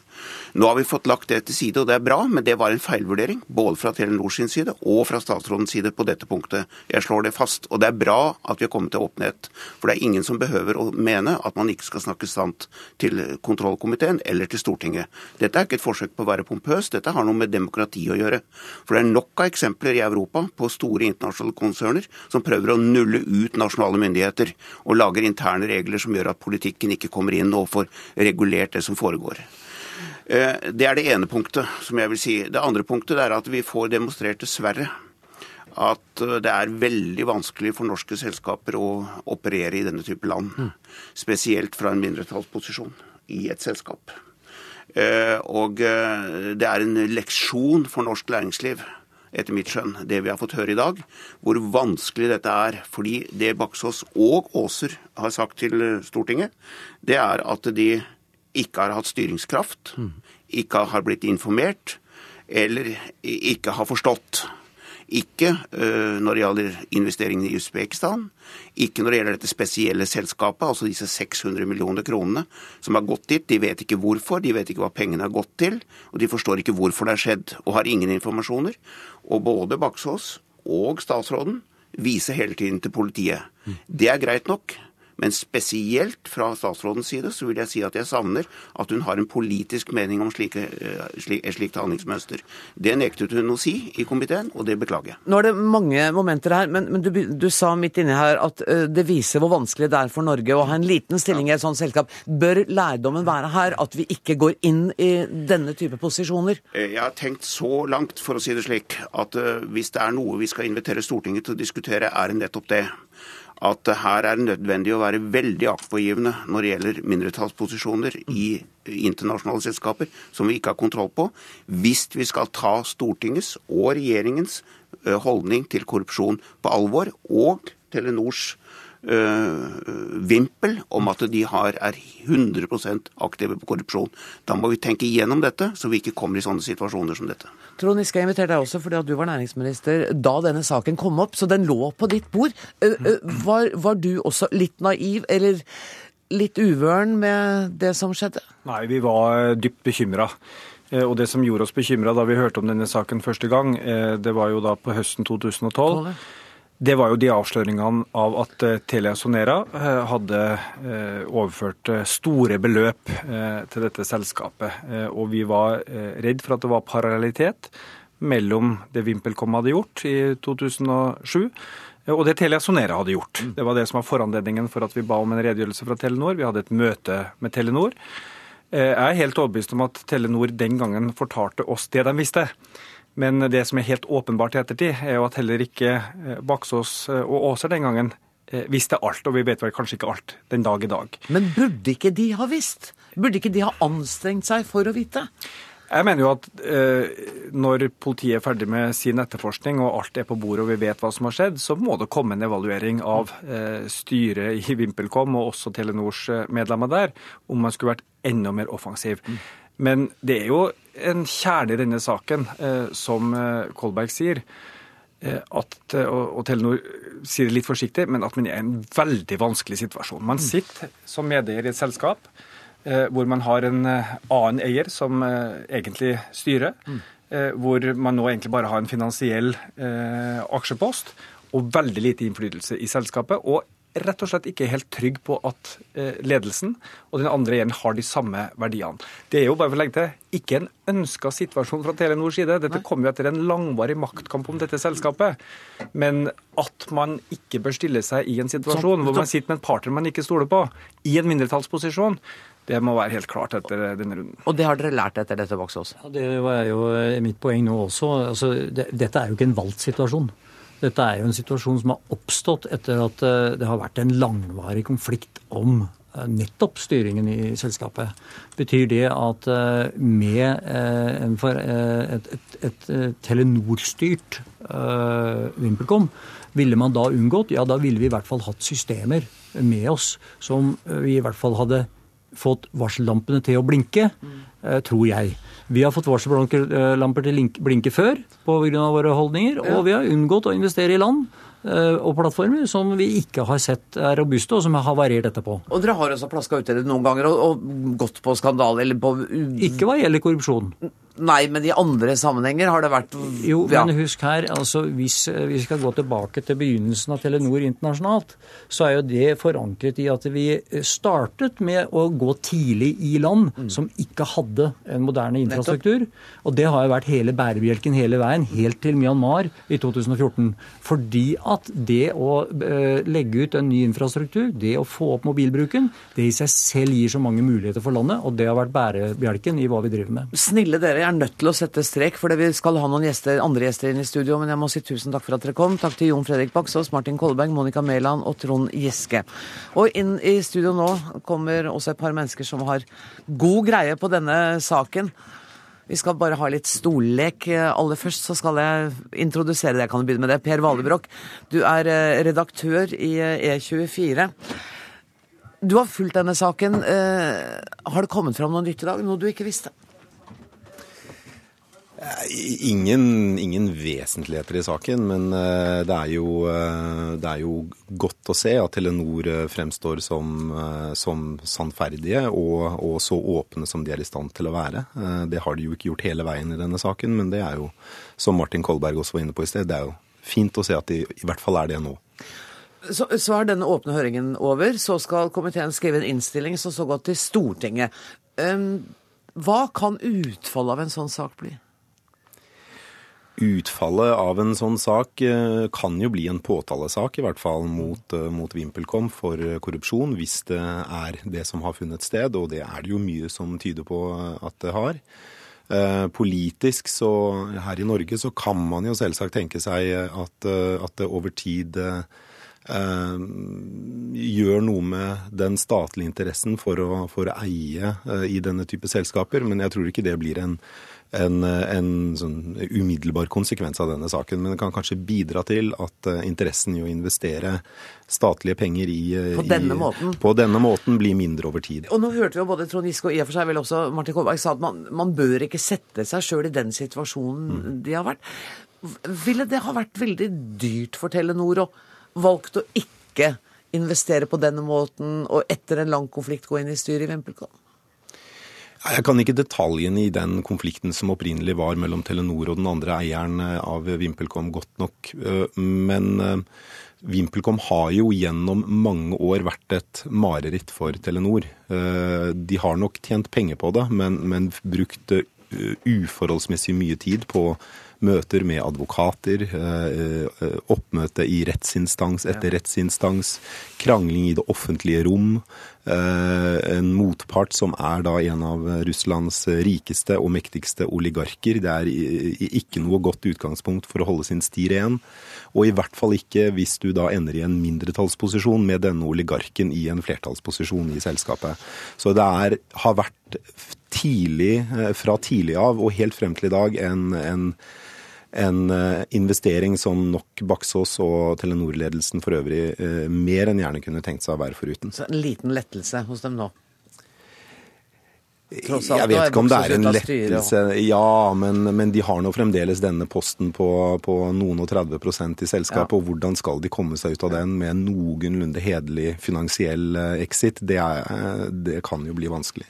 S8: Nå har vi fått lagt det til side, og det er bra, men det var en feilvurdering. Både fra Telenor sin side og fra statsrådens side på dette punktet. Jeg slår det fast. Og det er bra at vi har kommet til åpenhet. For det er ingen som behøver å mene at man ikke skal snakke sant til kontrollkomiteen eller til Stortinget. Dette er ikke et forsøk på å være pompøs, dette har noe med demokrati å gjøre. For det er nok av eksempler i Europa på store internasjonale konserner som prøver å nulle ut nasjonale myndigheter og lager interne regler som gjør at politikken ikke kommer inn og får regulert det som foregår. Eh, det er det ene punktet som jeg vil si. Det andre punktet er at vi får demonstrert dessverre at eh, det er veldig vanskelig for norske selskaper å operere i denne type land. Spesielt fra en mindretallsposisjon i et selskap. Eh, og det er en leksjon for norsk næringsliv etter mitt skjønn, det vi har fått høre i dag, hvor vanskelig dette er. Fordi det Baksås og Aaser har sagt til Stortinget, det er at de ikke har hatt styringskraft, ikke har blitt informert, eller ikke har forstått. Ikke uh, når det gjelder investeringene i Usbekistan, ikke når det gjelder dette spesielle selskapet, altså disse 600 millioner kronene som har gått dit. De vet ikke hvorfor, de vet ikke hva pengene har gått til, og de forstår ikke hvorfor det har skjedd, og har ingen informasjoner. Og både Baksås og statsråden viser hele tiden til politiet. Det er greit nok, men spesielt fra statsrådens side så vil jeg si at jeg savner at hun har en politisk mening om slike, eh, slik, et slikt handlingsmønster. Det nektet hun å si i komiteen, og det beklager jeg.
S1: Nå er det mange momenter her, men, men du, du, sa midt inni her at uh, det viser hvor vanskelig det er for Norge å ha en liten stilling i et sånt selskap. Bør lærdommen være her at vi ikke går inn i denne type posisjoner?
S8: Eh, jeg har tenkt så langt, for å si det slik, at hvis det er noe vi skal invitere Stortinget til å diskutere, er det nettopp det at her er det nødvendig å være veldig aktpågivende når det gjelder mindretallsposisjoner i internasjonale selskaper som vi ikke har kontroll på, hvis vi skal ta Stortingets og regjeringens holdning til korrupsjon på alvor, og Telenors vimpel om at de har, er 100% aktive på korrupsjon. Da må vi tenke igjennom dette, så vi ikke kommer i sånne situasjoner som dette.
S1: Trond Giske, jeg inviterte deg også fordi at du var næringsminister da denne saken kom opp, så den lå på ditt bord. Uh, uh, var, var du også litt naiv, eller litt uvøren med det som skjedde?
S9: Nei, vi var dypt bekymra. Og Det som gjorde oss bekymra da vi hørte om denne saken første gang, det var jo da på høsten 2012. Det var jo de avsløringene av at eh, Telia Sonera eh, hadde eh, overført store beløp til dette selskapet. Og vi var redd for at det var parallellitet mellom det VimpelCom hadde gjort i 2007 og det Telia Sonera hadde gjort. Det var det som var foranledningen for at vi ba om en redegjørelse fra Telenor. Vi hadde et møte med Telenor. Jeg er helt overbevist om at Telenor den gangen fortalte oss det de visste. Men det som er helt åpenbart i ettertid, er jo at heller ikke eh, Baksås eh, og Aaser den gangen eh, visste alt, og vi vet vel kanskje ikke alt den dag i dag.
S1: Men burde ikke de ha visst? Burde ikke de ha anstrengt seg for å vite?
S9: Jeg mener jo at eh, når politiet er ferdig med sin etterforskning og alt er på bordet og vi vet hva som har skjedd, så må det komme en evaluering av eh, styret i VimpelCom og også Telenors medlemmer der, om man skulle vært enda mer offensiv. Mm. Men det er jo en kjerne i denne saken, eh, som eh, Kolberg sier. Eh, at, og Telenor sier det litt forsiktig, men at man er i en veldig vanskelig situasjon. Man mm. sitter som medeier i et selskap hvor man har en annen eier som egentlig styrer. Mm. Hvor man nå egentlig bare har en finansiell aksjepost og veldig lite innflytelse i selskapet. Og rett og slett ikke helt trygg på at eh, ledelsen og den andre eieren har de samme verdiene. Det er jo bare for å legge til ikke en ønska situasjon fra Telenors side. Dette kom jo etter en langvarig maktkamp om dette selskapet. Men at man ikke bør stille seg i en situasjon hvor man sitter med en partner man ikke stoler på, i en mindretallsposisjon, det må være helt klart etter denne runden.
S1: Og det har dere lært etter dette, Baksås?
S6: Ja, det var jo mitt poeng nå også. Altså, det, dette er jo ikke en valgt situasjon. Dette er jo en situasjon som har oppstått etter at eh, det har vært en langvarig konflikt om eh, nettopp styringen i selskapet. Betyr det at eh, med et, et, et Telenor-styrt VimpelCom, ville man da unngått? Ja, da ville vi i hvert fall hatt systemer med oss som vi i hvert fall hadde fått varsellampene til å blinke, tror jeg. Vi har fått varsellamper til blinke før pga. våre holdninger, og vi har unngått å investere i land og plattformer som vi ikke har sett er robuste, og som har variert etterpå.
S1: Og dere har også plaska ut i det noen ganger og, og gått på skandale eller på
S6: Ikke hva gjelder korrupsjon.
S1: Nei, men i andre sammenhenger har det vært
S6: Jo, ja. men husk her, altså hvis vi skal gå tilbake til begynnelsen av Telenor internasjonalt, så er jo det forankret i at vi startet med å gå tidlig i land mm. som ikke hadde en moderne infrastruktur. Og det har jo vært hele bærebjelken hele veien, helt til Myanmar i 2014. Fordi at det å uh, legge ut en ny infrastruktur, det å få opp mobilbruken, det i seg selv gir så mange muligheter for landet, og det har vært bærebjelken i hva vi driver med.
S1: Snille dere, er nødt til å sette strek, for vi skal ha noen gjester, andre gjester inn i studio. Men jeg må si tusen takk for at dere kom. Takk til Jon Fredrik Baksås, Martin Kolberg, Monica Mæland og Trond Giske. Og inn i studio nå kommer også et par mennesker som har god greie på denne saken. Vi skal bare ha litt stollek. Aller først så skal jeg introdusere deg. Jeg kan begynne med det. Per Valebrokk, du er eh, redaktør i E24. Eh, e du har fulgt denne saken. Eh, har det kommet fram noe nytt i dag? Noe du ikke visste?
S10: Ingen, ingen, vesentligheter i saken, men eh, det er, jo, eh, det er, jo, godt å se at Telenor eh, fremstår som, som sannferdige og, og, så åpne som de er i stand til å være. Det har de jo ikke gjort hele veien i denne saken, men det er jo, som Martin Kolberg også var inne på i sted, det er jo fint å se at de i hvert fall er det nå.
S1: Så, så er denne åpne høringen over. Så skal komiteen skrive en innstilling som så går til Stortinget. Um, hva kan utfallet av en sånn sak bli?
S10: Utfallet av en sånn sak eh, kan jo bli en påtalesak, i hvert fall mot, eh, mot VimpelCom for korrupsjon, hvis det er det som har funnet sted, og det er det jo mye som tyder på at det har. Eh, politisk så her i Norge så kan man jo selvsagt tenke seg at, at det over tid eh, gjør noe med den statlige interessen for å, for å eie eh, i denne type selskaper, men jeg tror ikke det blir en en, en sånn umiddelbar konsekvens av denne saken. Men det kan kanskje bidra til at uh, interessen i å investere statlige penger i,
S1: uh, på, denne i,
S10: på, denne måten blir mindre over tid.
S1: Og nå hørte vi jo både Trond Giske og i og for seg vel også Martin Kolberg sa at man, man bør ikke sette seg sjøl i den situasjonen mm. de har vært. Ville det ha vært veldig dyrt for Telenor å valgt å ikke investere på denne måten og etter en lang konflikt gå inn i styret i VimpelCom?
S10: Jeg kan ikke detaljene i den konflikten som opprinnelig var mellom Telenor og den andre eieren eh, av VimpelCom godt nok. Eh, men eh, VimpelCom har jo gjennom mange år vært et mareritt for Telenor. De har nok tjent penger på det, men, men brukt uforholdsmessig mye tid på møter med advokater, oppmøte i rettsinstans etter rettsinstans, krangling i det offentlige rom. Eh, en motpart som er da en av Russlands rikeste og mektigste oligarker. Det er ikke noe godt utgangspunkt for å holde sin sti ren. Og i hvert fall ikke hvis du da ender i en mindretallsposisjon med denne oligarken i en flertallsposisjon i selskapet. Så det er, har vært tidlig, eh, fra tidlig av og helt frem til i dag en, en en eh, investering som nok Baksås og Telenor-ledelsen for øvrig eh, mer enn gjerne kunne tenkt seg å være foruten.
S1: Så en liten lettelse hos dem nå?
S10: jeg vet ikke om det er en lettelse, ja, men, men, de har nå fremdeles denne posten på, på noen og 30 i selskapet. Ja. Og hvordan skal de komme seg ut av den med noenlunde hederlig finansiell eh, exit? Det, er, det kan jo bli vanskelig.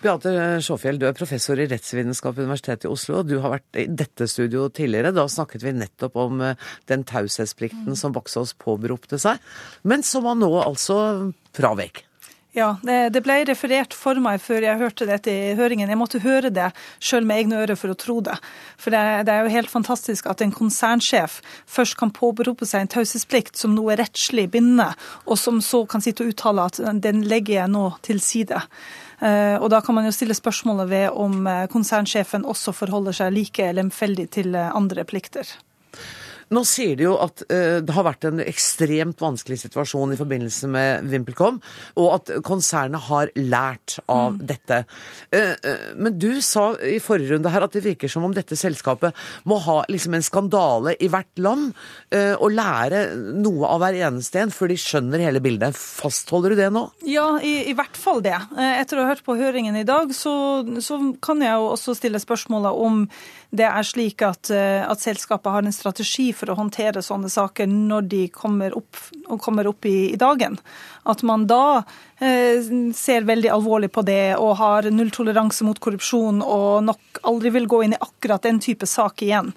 S1: Beate Sjåfjell, du er professor i rettsvitenskap ved Universitetet i Oslo. Du har vært i dette studioet tidligere. Da snakket vi nettopp om eh, den taushetsplikten som Baksås påberopte seg, men som han nå altså fravek.
S11: Ja, det ble referert for meg før jeg hørte dette i høringen. Jeg måtte høre det sjøl med egne ører for å tro det. For det, er jo helt fantastisk at en konsernsjef først kan påberope seg en taushetsplikt som nå er rettslig bindende, og som så kan sitte og uttale at den legger jeg nå til side. Eh, og da kan man jo stille spørsmålet ved om eh, konsernsjefen også forholder seg like lemfeldig til eh, andre plikter.
S1: Nå sier de jo at uh, det har vært en ekstremt vanskelig situasjon i forbindelse med VimpelCom, og at konsernet har lært av mm. dette. Uh, uh, men du sa i forrige runde her at det virker som om dette selskapet må ha liksom en skandale i hvert land og lære noe av hver eneste en før de skjønner hele bildet. Fastholder du det nå?
S11: Ja, i, i hvert fall det. Etter å ha hørt på høringen i dag, så, så kan jeg jo også stille spørsmålet om det er slik at, at selskapet har en strategi for å håndtere sånne saker når de kommer opp, kommer opp i, i, dagen. At man da eh, ser veldig alvorlig på det og har nulltoleranse mot korrupsjon og nok aldri vil gå inn i akkurat den type sak igjen.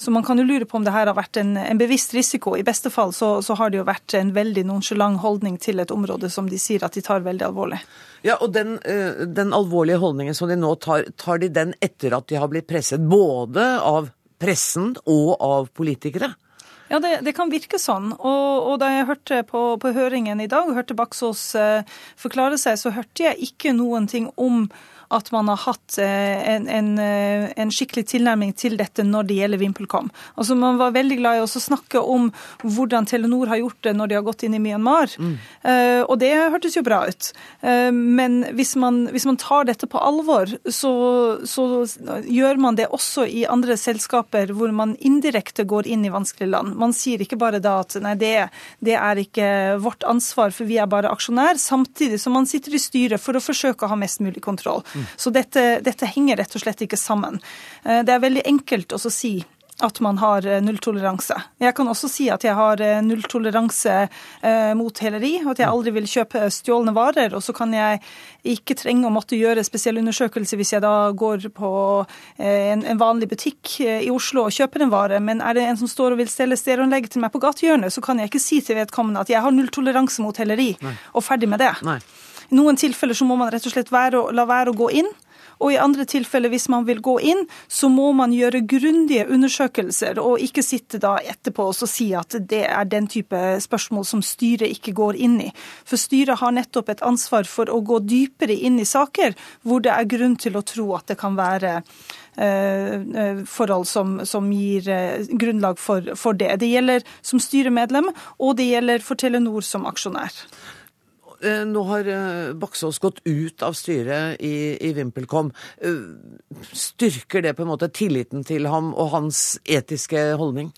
S11: Så man kan jo lure på om det her har vært en, en bevisst risiko. I beste fall så, så, har det jo vært en veldig nonsjalant holdning til et område som de sier at de tar veldig alvorlig.
S1: Ja, og den, eh, den alvorlige holdningen som de nå tar, tar de den etter at de har blitt presset både av pressen og av politikere?
S11: Ja, det, det, kan virke sånn. Og, og da jeg hørte på, på, høringen i dag, hørte Baksås eh, forklare seg, så hørte jeg ikke noen ting om at man har hatt eh, en, en, eh, en, skikkelig tilnærming til dette når det gjelder VimpelCom. Altså Man var veldig glad i å snakke om hvordan Telenor har gjort det når de har gått inn i Myanmar. Mm. Uh, og det hørtes jo bra ut. Uh, men hvis man, hvis man, tar dette på alvor, så, så, gjør man det også i andre selskaper hvor man indirekte går inn i vanskelige land. Man sier ikke bare da at nei, det, det er ikke vårt ansvar, for vi er bare aksjonær, samtidig som man sitter i styret for å forsøke å ha mest mulig kontroll. Så dette, dette, henger rett og slett ikke sammen. Eh, det er veldig enkelt å si at man har eh, nulltoleranse. Jeg kan også si at jeg har eh, nulltoleranse mot heleri, og at jeg aldri vil kjøpe stjålne varer. Og så kan jeg ikke trenge å måtte gjøre spesiell undersøkelse hvis jeg da går på en, en, vanlig butikk i Oslo og kjøper en vare. Men er det en som står og vil stelle stereoanlegg til meg på gatehjørnet, så kan jeg ikke si til vedkommende at jeg har nulltoleranse mot heleri, Nei. og ferdig med det. Nei. I noen tilfeller så må man rett og slett være, la være å gå inn. Og i andre tilfeller, hvis man vil gå inn, så må man gjøre grundige undersøkelser, og ikke sitte da etterpå og si at det er den type spørsmål som styret ikke går inn i. For styret har nettopp et ansvar for å gå dypere inn i saker hvor det er grunn til å tro at det kan være eh, eh, forhold som, som gir eh, grunnlag for, for, det. Det gjelder som styremedlem, og det gjelder for Telenor som aksjonær.
S1: Eh, nå har eh, Baksås gått ut av styret i, i VimpelCom. Eh, styrker det på en måte tilliten til ham og hans etiske holdning?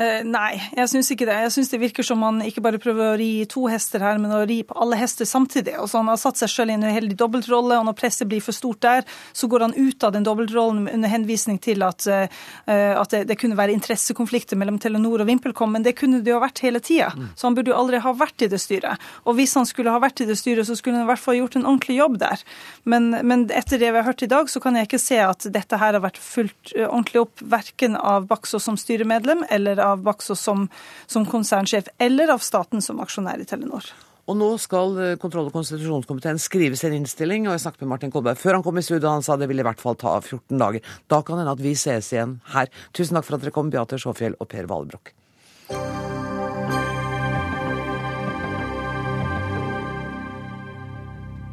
S11: Eh, nei, jeg syns ikke det. Jeg syns det virker som man ikke bare prøver å ri to hester her, men å ri på alle hester samtidig. Og så Han har satt seg selv i en uheldig dobbeltrolle, og når presset blir for stort der, så går han ut av den dobbeltrollen under henvisning til at, uh, at det, det, kunne være interessekonflikter mellom Telenor og VimpelCom, men det kunne det jo ha vært hele tida. Mm. Så han burde jo aldri ha vært i det styret. Og hvis han skulle ha vært i det styret, så skulle han i hvert fall gjort en ordentlig jobb der. Men, men etter det vi har hørt i dag, så kan jeg ikke se at dette her har vært fulgt ordentlig opp, verken av Baksås som styremedlem eller av Baksås som, som konsernsjef, eller av staten som aksjonær i Telenor.
S1: Og nå skal eh, kontroll- og konstitusjonskomiteen skrive sin innstilling, og jeg snakket med Martin Kolberg før han kom i studio, han sa det ville i hvert fall ta 14 dager. Da kan hende at vi ses igjen her. Tusen takk for at dere kom, Beate Sjåfjell og Per Valbrokk.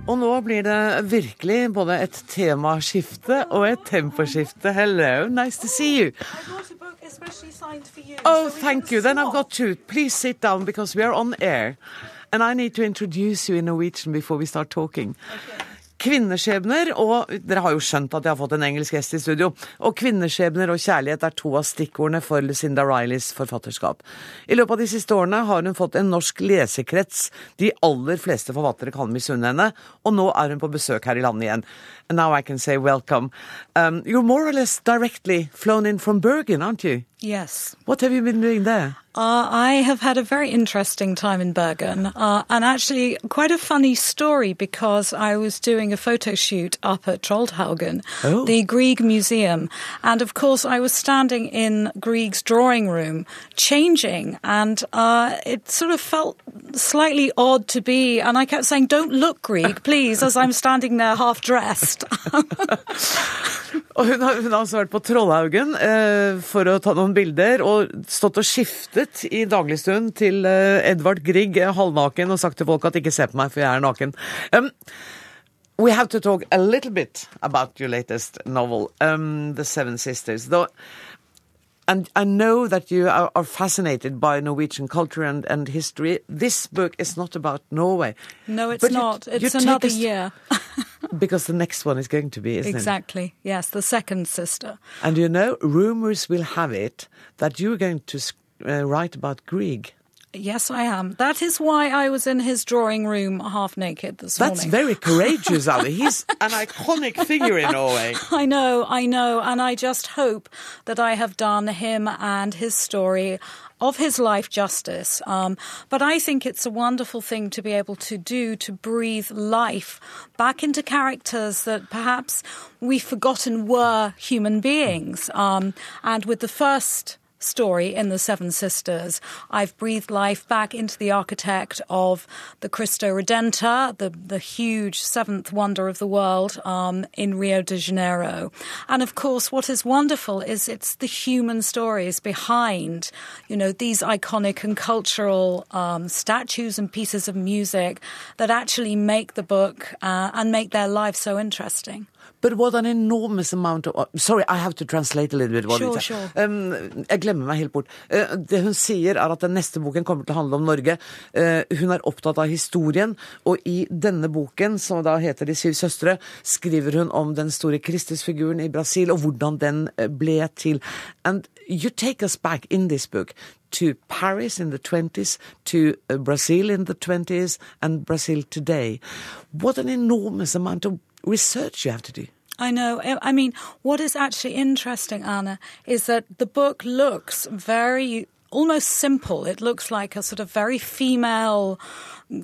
S1: Og nå blir det virkelig både et temaskifte og et temposkifte. Hello, nice to see you. you. Oh, thank you. Then I've got to. Please sit down because we are on air. And I need to introduce you in Norwegian before we start talking. Okay. Kvinneskjebner, og dere har jo skjønt at jeg har fått en engelsk gjest i studio. Og kvinneskjebner og kjærlighet er to av stikkordene for Lucinda Rileys forfatterskap. I løpet av de siste årene har hun fått en norsk lesekrets de aller fleste forfattere kan misunne henne, og nå er hun på besøk her i landet igjen. And now I can say welcome. Um, you're more or less directly flown in from Bergen, aren't you?
S12: Yes.
S1: What have you been doing there?
S12: Uh, I have had a very interesting time in Bergen, uh, and actually quite a funny story because I was doing a photo shoot up at Troldhaugen, oh. the Grieg Museum, and of course I was standing in Grieg's drawing room, changing, and uh, it sort of felt slightly odd to be, and I kept saying, "Don't look, Grieg, please," as I'm standing there half dressed.
S1: og hun har, hun har altså vært på Trollhaugen eh, for å ta noen bilder, og stått og skiftet i dagligstuen til eh, Edvard Grieg eh, halvnaken og sagt til folk at ikke se på meg, for jeg er naken. Um, we have to talk a little bit about your latest novel, um, The Seven Sisters. Though and I know that you are, are, fascinated by Norwegian culture and, and history. This book is not about Norway.
S12: No, it's not. You, it's you another year.
S1: because the next one is going to be, isn't
S12: exactly. it? Exactly. Yes, the second sister.
S1: And you know, rumors will have it that you're going to uh, write about Grieg.
S12: Yes, I am. That is why I was in his drawing room half naked this
S1: That's
S12: morning.
S1: That's very courageous, Ali. He's an iconic figure in Norway.
S12: I know, I know, and I just hope that I have done him and his story of his life justice. Um, but I think it's a wonderful thing to be able to do to breathe life back into characters that perhaps we've forgotten were human beings. Um, and with the first story in The Seven Sisters. I've breathed life back into the architect of the Cristo Redentor, the, the huge seventh wonder of the world um, in Rio de Janeiro. And of course, what is wonderful is it's the human stories behind, you know, these iconic and cultural um, statues and pieces of music that actually make the book uh, and make their life so interesting.
S1: But what an enormous amount of Sorry, I have to translate a little bit. what
S12: Sure, sure.
S1: Um, jeg glemmer meg helt bort. Uh, det hun sier, er at den neste boken kommer til å handle om Norge. Uh, hun er opptatt av historien, og i denne boken, som da heter De syv søstre, skriver hun om den store Kristusfiguren i Brasil, og hvordan den uh, ble til. And you take us back in this book to Paris in the 20s, to Brazil in the 20s, and Brazil today. What an enormous amount of research you have to do.
S12: I know. I mean, what is actually interesting, Anna, is that the book looks very almost simple. It looks like a sort of very female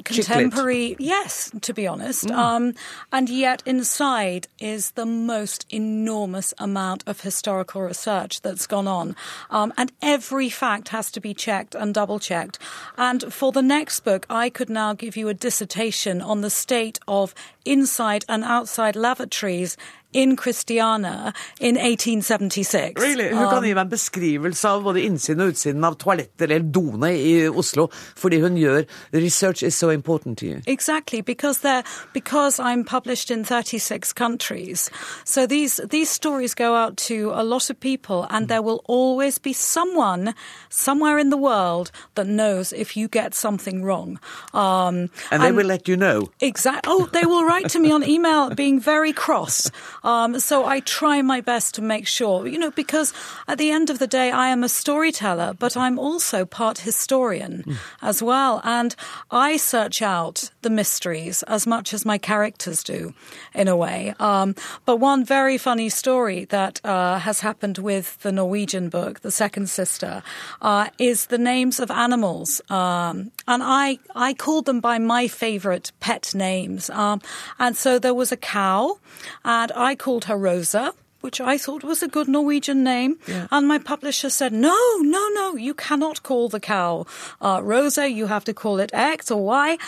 S12: contemporary. Yes to be honest. Um, and yet inside is the most enormous amount of historical research that's gone on. Um, and every fact has to be checked and double checked and for the next book i could now give you a dissertation on the state of inside and outside lavatories in Christiana in 1876.
S1: Really? Hun kan gi meg en beskrivelse av både innsiden og utsiden av toaletter eller doene i Oslo, fordi hun gjør Research is so important to you.
S12: Exactly, because they're because I'm published in 36 countries. So these these stories go out to a lot of people, and there will always be someone somewhere in the world that knows if you get something wrong. Um,
S1: And they will let you know.
S12: Exactly. Oh, they will write to me on email being very cross. Um, so I try my best to make sure, you know, because at the end of the day, I am a storyteller, but I'm also part historian as well. And I search out the mysteries as much as my characters do, in a way. Um, but one very funny story that uh, has happened with the Norwegian book, The Second Sister, uh, is the names of animals. Um, and I, I called them by my favorite pet names. Um, and so there was a cow, and I called her Rosa. Which I thought was a good Norwegian name. And my publisher said, no, no, no, you cannot call the cow uh, Rosa. You have to call it X or Y.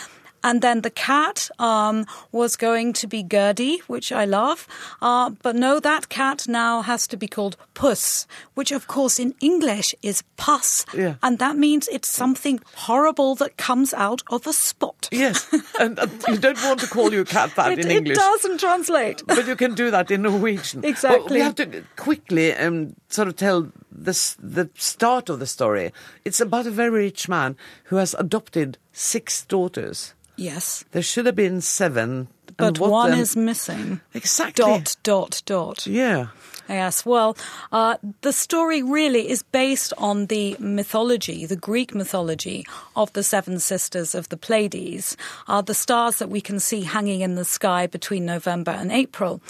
S12: And then the cat um, was going to be Gertie, which I love. Uh, but no, that cat now has to be called Puss, which of course in English is pus.
S1: Yeah.
S12: And that means it's something horrible that comes out of a spot.
S1: Yes, and uh, you don't want to call your cat that
S12: It,
S1: in English.
S12: it doesn't translate.
S1: But you can do that in Norwegian.
S12: Exactly.
S1: Well, we have to quickly um, sort of tell the, the start of the story. It's about a very rich man who has adopted six daughters.
S12: Yes.
S1: There should have been seven.
S12: But one
S1: then-
S12: is missing.
S1: Exactly.
S12: Dot, dot, dot.
S1: Yeah.
S12: Yes, well, uh, the story really is based on the mythology, the Greek mythology of the seven sisters of the Pleiades, uh, the stars that we can see hanging in the sky between November and April.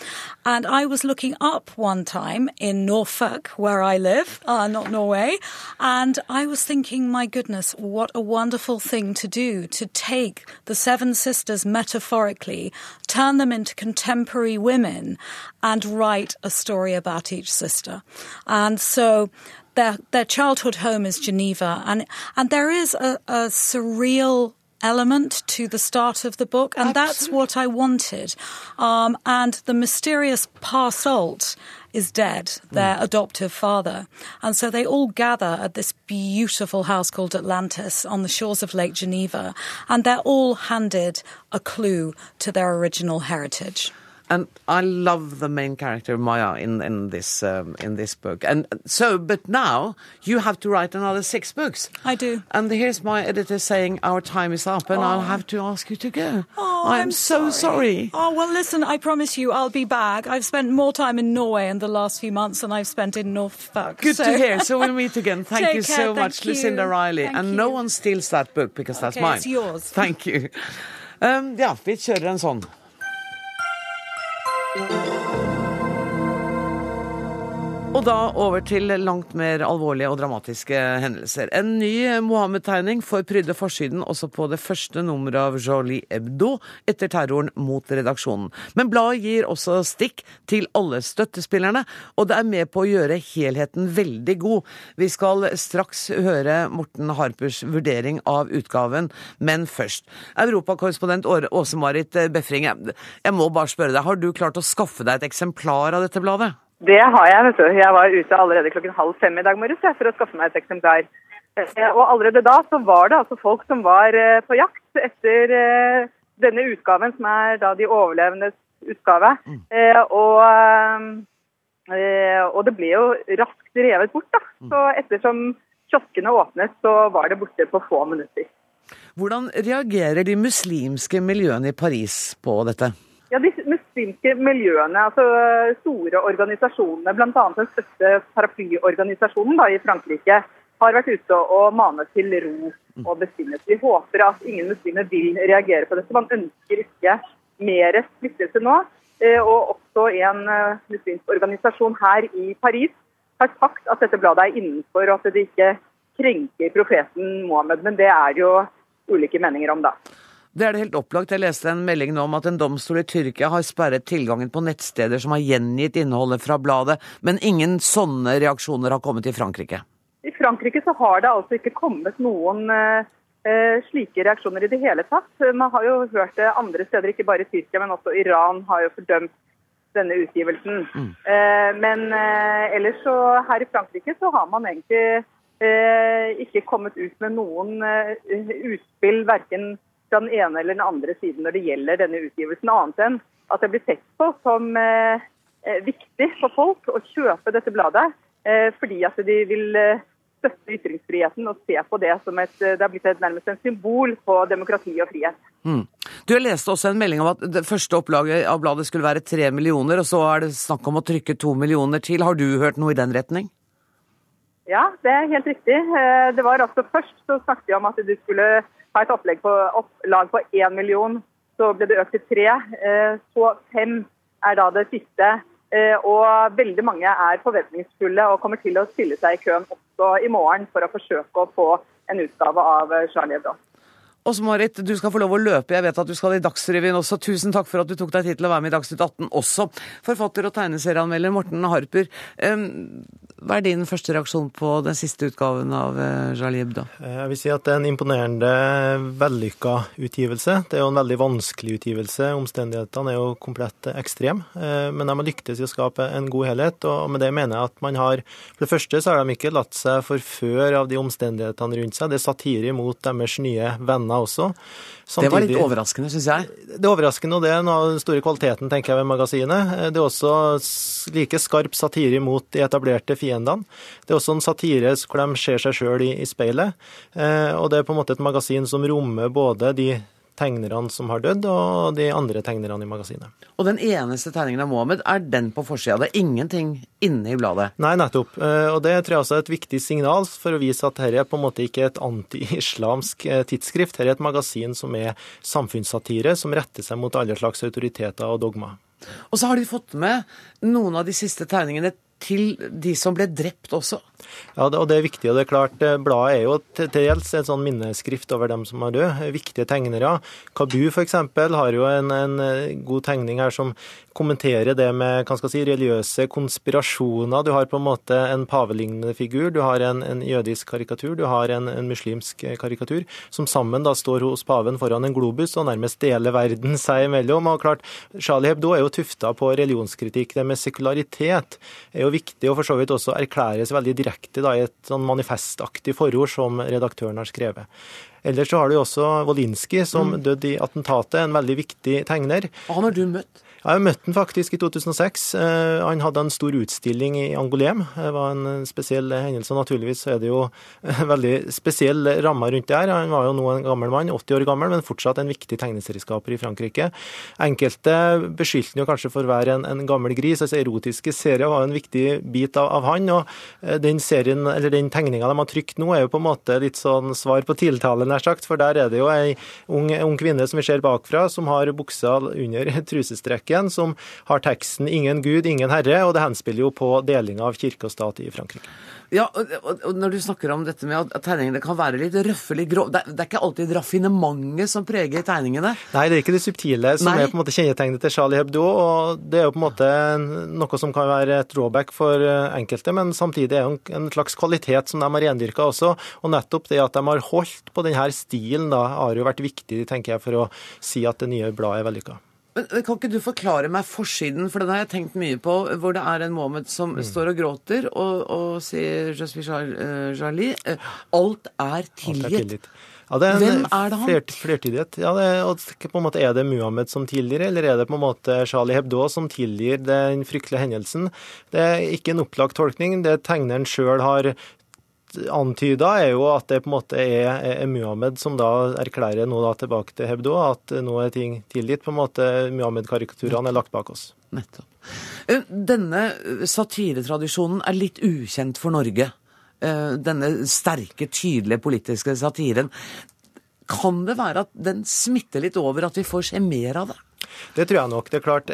S12: And I was looking up one time in Norfolk, where I live, uh, not Norway, and I was thinking, my goodness, what a wonderful thing to do to take the seven sisters metaphorically, turn them into contemporary women, and write a story about each sister. And so their their childhood home is Geneva, and and there is a, a surreal element to the start of the book, and that's what I wanted. Um, and the mysterious Parsolt is dead, their adoptive father. And so they all gather at this beautiful house called Atlantis on the shores of Lake Geneva, and they're all handed a clue to their original heritage.
S1: And I love the main character Maya in in this um, in this book. And so, but now you have to write another six books.
S12: I do.
S1: And here's my editor saying our time is up, and I'll have to ask you to go.
S12: Oh,
S1: I'm, so sorry.
S12: Oh, well, listen, I promise you I'll be back. I've spent more time in Norway in the last few months than I've spent in Norfolk.
S1: Good
S12: so-
S1: to hear. So we'll meet again. Thank you so much,
S12: you.
S1: Lucinda Riley.
S12: Thank
S1: and no one steals that book because that's mine.
S12: it's yours.
S1: Thank you. Um, ja, vi kjører en sånn. Thank you. Og da over til langt mer alvorlige og dramatiske hendelser. En ny Mohammed-tegning får prydde forsiden også på det første nummeret av Jolie Hebdo etter terroren mot redaksjonen. Men bladet gir også stikk til alle støttespillerne, og det er med på å gjøre helheten veldig god. Vi skal straks høre Morten Harpers vurdering av utgaven, men først. Europakorrespondent Åse-Marit Befringe, jeg må bare spørre deg, har du klart å skaffe deg et eksemplar av dette bladet?
S13: Det har jeg, vet du. Jeg var ute allerede klokken halv fem i dag morges for å skaffe meg et eksemplar. Eh, Og allerede da så var det altså folk som var eh, på jakt etter eh, denne utgaven, som er da de overlevendes utgave. Mm. Og, og det ble jo raskt revet bort, da. Så ettersom kioskene åpnet, så var det borte på få minutter.
S1: Hvordan reagerer de muslimske miljøene i Paris på dette?
S13: Ja, De muslimske miljøene, altså store organisasjonene, bl.a. den største paraplyorganisasjonen da, i Frankrike, har vært ute og manet til ro og besinnelse. Vi håper at ingen muslimer vil reagere på dette. Man ønsker ikke mer splittelse nå. Eh, Og også en eh, muslimsk organisasjon her i Paris har sagt at dette bladet er innenfor, og at det ikke krenker profeten Mohammed. Men det er jo ulike meninger om, da.
S1: Det er det helt opplagt. Jeg leste en melding nå om at en domstol i Tyrkia har sperret tilgangen på nettsteder som har gjengitt innholdet fra bladet, men ingen sånne reaksjoner har kommet i Frankrike.
S13: I Frankrike så har det altså ikke kommet noen eh, eh, slike reaksjoner i det hele tatt. Man har jo hørt det andre steder, ikke bare i Tyrkia, men også Iran har jo fordømt denne utgivelsen. Eh, men eh, ellers så her i Frankrike så har man egentlig eh, ikke kommet ut med noen eh, utspill, verken fra den ene eller den andre siden når det gjelder denne utgivelsen, annet enn at det blir sett på som eh, eh, viktig for folk å kjøpe dette bladet, eh, fordi at de vil eh, støtte ytringsfriheten og se på det som et, eh, det har blitt et, nærmest en symbol på demokrati og frihet.
S1: Mm. Du leste også en melding om at det første opplaget av bladet skulle være tre millioner, og så er det snakk om å trykke to millioner til. Har du hørt noe i den retning?
S13: Ja, det er helt riktig. Det var altså Først så snakket vi om at du skulle ha et opplegg på, opplag på én million. Så ble det økt til tre. Eh, Så fem er da det siste. Eh, Og veldig mange er forventningsfulle og kommer til å stille seg i køen også i morgen for å forsøke å få en utgave av eh, Charlie Hebdo.
S1: Åse Marit, du skal få lov å løpe. Jeg vet at du skal i Dagsrevyen også. Tusen takk for at du tok deg tid til å være med i Dagsnytt 18 også. Forfatter og tegneserieanmelder Morten Harper. Hva er din første reaksjon på den siste utgaven av Jalib, da?
S14: Eh, Jeg vil si at det er en imponerende vellykka utgivelse. Det er jo en veldig vanskelig utgivelse. Omstendighetene er jo komplett ekstreme. Eh, Men de har lyktes i å skape en god helhet, og med det mener jeg at man har For det første så har de ikke latt seg forføre av de omstendighetene rundt seg. Det er satire mot deres nye venner også.
S1: Det var litt overraskende, syns jeg.
S14: det er overraskende, og det er noe av den store kvaliteten tenker jeg, ved magasinet. Eh, Det er også like skarp satire mot de etablerte fiendene. Det er også en satire hvor de ser seg sjøl i, i speilet. Eh, Og det er på en måte et magasin som rommer både de tegnerne som har dødd, og de andre tegnerne i magasinet.
S1: Og den eneste tegningen av Mohammed er den på forsida. Det er ingenting inne i bladet.
S14: Nei, nettopp. Eh, Og det tror jeg også er et viktig signal for å vise at dette er på en måte ikke et anti-islamsk eh, tidsskrift. Dette er et magasin som er samfunnssatire, som retter seg mot alle slags autoriteter og dogmer.
S1: Og så har de fått med noen av de siste tegningene til de som ble drept også.
S14: Ja, og det er viktig. og det er klart, eh, Bladet er jo til dels en sånn minneskrift over dem som er døde. Viktige tegnere. Kabu f.eks. har jo en, en eh, god tegning her som kommenterer det med hva skal si, religiøse konspirasjoner. Du har på en måte en pavelignende figur, du har en, en jødisk karikatur, du har en, en muslimsk eh, karikatur, som sammen da står hos paven foran en globus og nærmest deler verden seg imellom. Og klart, Charlie Hebdo er jo tufta på religionskritikk. Det med sekularitet er jo viktig, og for så vidt også erklæres veldig direkte da, i et sånn manifestaktig forord som redaktøren har skrevet. Ellers så har du også Wolinski, som døde i attentatet, en veldig viktig tegner.
S1: Og han har du møtt?
S14: Jeg har møtt han faktisk i 2006. Eh, han hadde en stor utstilling i Angolem. Det var en spesiell hendelse. Naturligvis er det jo veldig spesiell ramme rundt det her. Han var jo nå en gammel mann, 80 år gammel, men fortsatt en viktig tegneserieskaper i Frankrike. Enkelte beskyldte han jo kanskje for å være en, en, gammel gris. altså Erotiske serier var en viktig bit av, av han. og eh, Den serien, eller den tegninga de har trykt nå, er jo på en måte litt sånn svar på tiltale, nær sagt. For der er det jo ei ung, ung kvinne som vi ser bakfra, som har buksa under trusestrekket Kirken, som har teksten 'Ingen Gud, ingen Herre', og det henspiller jo på delinga av kirke og stat i Frankrike.
S1: Ja, og, når du snakker om dette med at tegningene kan være litt røffe, litt grå det, det, er ikke alltid raffinementet som preger tegningene?
S14: Nei, det er ikke det subtile som Nei. er på en måte kjennetegnet til Charlie Hebdo. og Det er jo på en måte noe som kan være et drawback for eh, enkelte, men samtidig er det en slags kvalitet som de har rendyrka også. Og nettopp det at de har holdt på denne stilen, da, har jo vært viktig tenker jeg, for å si at det nye bladet er vellykka.
S1: Men Kan ikke du forklare meg forsiden, for den har jeg tenkt mye på, hvor det er en Mohammed som mm. står og gråter og, og sier suis Charlie. Eh, alt er tilgitt. Ja, er Hvem er det han? Flert,
S14: flertidighet. Ja, det, og på en måte Er det Muhammed som tilgir, eller er det på en måte Charlie Hebdo som tilgir den fryktelige hendelsen? Det er ikke en opplagt tolkning. Det tegneren sjøl har antyda, er jo at det på en måte er, Muhammed som da erklærer nå da tilbake til Hebdo at nå er ting tilgitt. på en måte Muhammed-karikaturene er lagt bak oss.
S1: Nettopp. Eh, denne satiretradisjonen er litt ukjent for Norge. Eh, denne sterke, tydelige politiske satiren. Kan det være at den smitter litt over, at vi får se mer av det?
S14: Det tror jeg nok. Det er klart,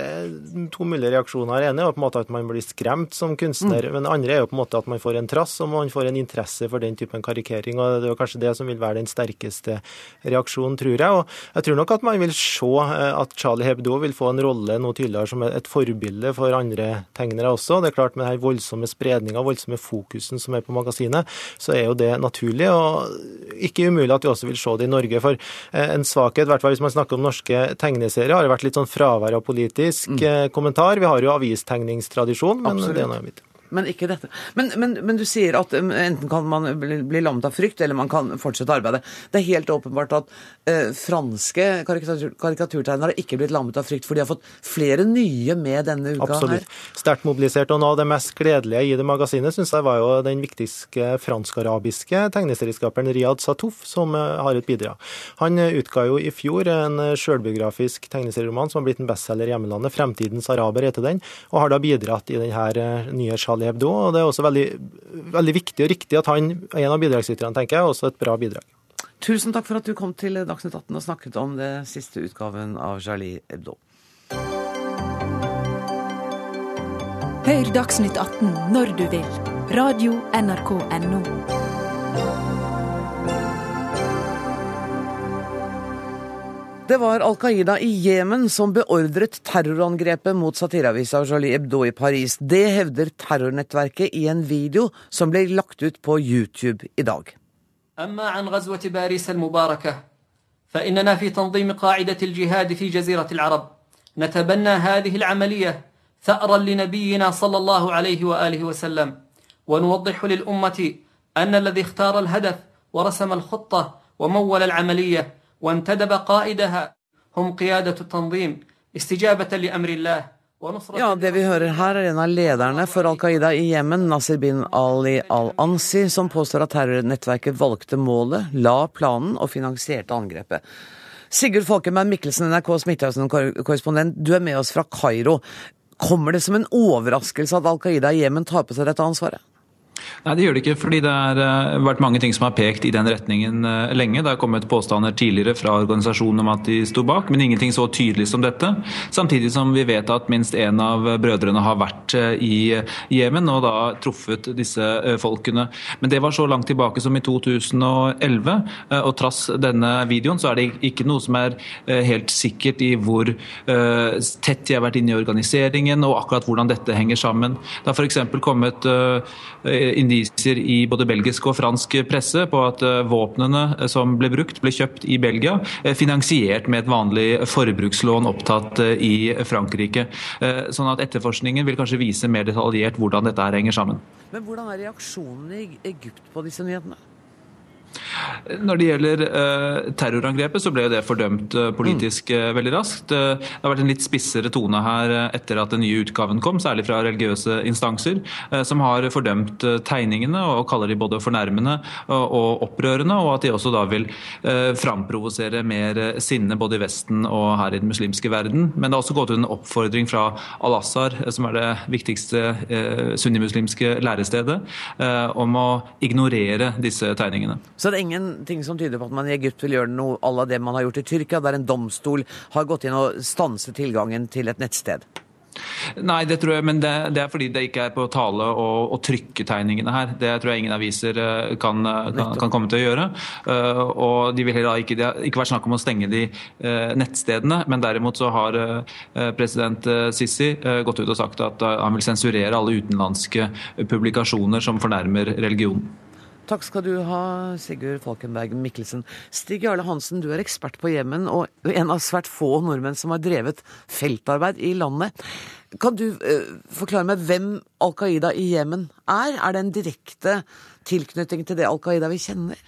S14: To mulige reaksjoner. Den ene er på en måte at man blir skremt som kunstner. Mm. Men det andre er jo på en måte at man får en trass og man får en interesse for den typen karikering. og Det er jo kanskje det som vil være den sterkeste reaksjonen, tror jeg. Og jeg tror nok at man vil se eh, at Charlie Hebdo vil få en rolle noe tydeligere som et forbilde for andre tegnere også. Det er klart Med den voldsomme spredninga, voldsomme fokusen som er på magasinet, så er jo det naturlig. Og ikke umulig at vi også vil se det i Norge. For eh, en svakhet, i hvert fall hvis man snakker om norske tegneserier, har vært litt sånn fravær av politisk mm. Eh, kommentar. Vi har jo avistegningstradisjon, men Absolutt. det er noe mitt
S1: men ikke dette. Men, men, men, du sier at um, enten kan man bli, bli lammet av frykt, eller man kan fortsette arbeidet. Det er helt åpenbart at eh, franske karikatur, karikaturtegnere har ikke blitt lammet av frykt, for de har fått flere nye med denne uka
S14: Absolutt. her. Sterkt mobilisert. Og noe av det mest gledelige i det magasinet syns jeg var jo den viktigste fransk-arabiske tegneserieskaperen Riyad Satouf, som uh, har et bidrag. Han uh, utga jo i fjor en uh, sjølbiografisk tegneserieroman som har blitt en bestselger i hjemlandet. 'Fremtidens araber' heter den, og har da bidratt i denne nye Charlie Charlie Hebdo. og Det er også veldig, veldig viktig og riktig at han er en av bidragsyterne, tenker jeg. Også et bra bidrag.
S1: Tusen takk for at du kom til Dagsnytt 18 og snakket om det siste utgaven av Charlie Hebdo.
S15: Hør Dagsnytt 18 når du vil. Radio NRK Radio.nrk.no.
S1: Det var Al Qaida i Jemen som beordret terrorangrepet mot satireavisa Jolie Hebdo i Paris. Det hevder terrornettverket i en video som ble lagt ut på YouTube i dag. فإننا في تنظيم قاعدة الجهاد في جزيرة العرب نتبنى هذه العملية ثأرا لنبينا صلى الله عليه وآله وسلم ونوضح للأمة أن الذي اختار الهدف ورسم الخطة ومول العملية وانتدب قائدها هم قيادة التنظيم استجابة لأمر الله Ja, Det vi hører her, er en av lederne for Al Qaida i Jemen, Nasir bin Ali al-Ansi, som påstår at terrornettverket valgte målet, la planen og finansierte angrepet. Sigurd Falkenberg Mikkelsen, NRKs Midtøsten-korrespondent, du er med oss fra Kairo. Kommer det som en overraskelse at Al Qaida i Jemen tar på seg dette ansvaret?
S16: Nei, det gjør det ikke. fordi det har uh, vært mange ting som har pekt i den retningen uh, lenge. Det har kommet påstander tidligere fra organisasjonen om at de sto bak, men ingenting så tydelig som dette. Samtidig som vi vet at minst én av brødrene har vært uh, i Jemen og da truffet disse folkene. Men det var så langt tilbake som i 2011, og trass denne videoen så er det ikke noe som er helt sikkert i hvor tett de har vært inne i organiseringen og akkurat hvordan dette henger sammen. Det har f.eks. kommet indisier i både belgisk og fransk presse på at eh, våpnene eh, som ble brukt, ble kjøpt i Belgia, eh, finansiert med et vanlig forbrukslån opptatt i Frankrike. Sånn at etterforskningen vil kanskje vise mer detaljert hvordan dette henger sammen.
S1: Men hvordan er reaksjonen i Egypt på disse nyhetene?
S16: Når det gjelder uh, terrorangrepet, så ble det fordømt uh, politisk mm. veldig raskt. det har vært en litt spissere tone her etter at den nye utgaven kom, særlig fra religiøse instanser, som har fordømt tegningene og kaller de både fornærmende og opprørende, og at de også da vil framprovosere mer sinne både i Vesten og her i den muslimske verden. Men det har også gått ut en oppfordring fra Al-Azhar, som er det viktigste sunnimuslimske lærestedet, om å ignorere disse tegningene.
S1: Så det er ingenting som tyder på at man i Egypt vil gjøre noe à la det man har gjort i Tyrkia, der en domstol har gått inn og stanset tilgangen til et nettsted?
S16: Nei, det tror jeg, men det, det, er fordi det ikke er på tale å, trykke tegningene her. Det tror jeg ingen aviser eh, kan, eh, kan, kan komme til å gjøre. Uh, og de vil heller ikke, Det har ikke vært snakk om å stenge de uh, nettstedene, men derimot så har uh, president Sisi gått ut og sagt at han vil sensurere alle utenlandske publikasjoner som fornærmer religionen.
S1: Takk skal du ha, Sigurd Falkenberg Mikkelsen. Stig Jarle Hansen, du er ekspert på Jemen og en av svært få nordmenn som har drevet feltarbeid i landet. Kan du uh, forklare meg hvem Al Qaida i Jemen er? Er det en direkte tilknytning til det Al Qaida vi kjenner?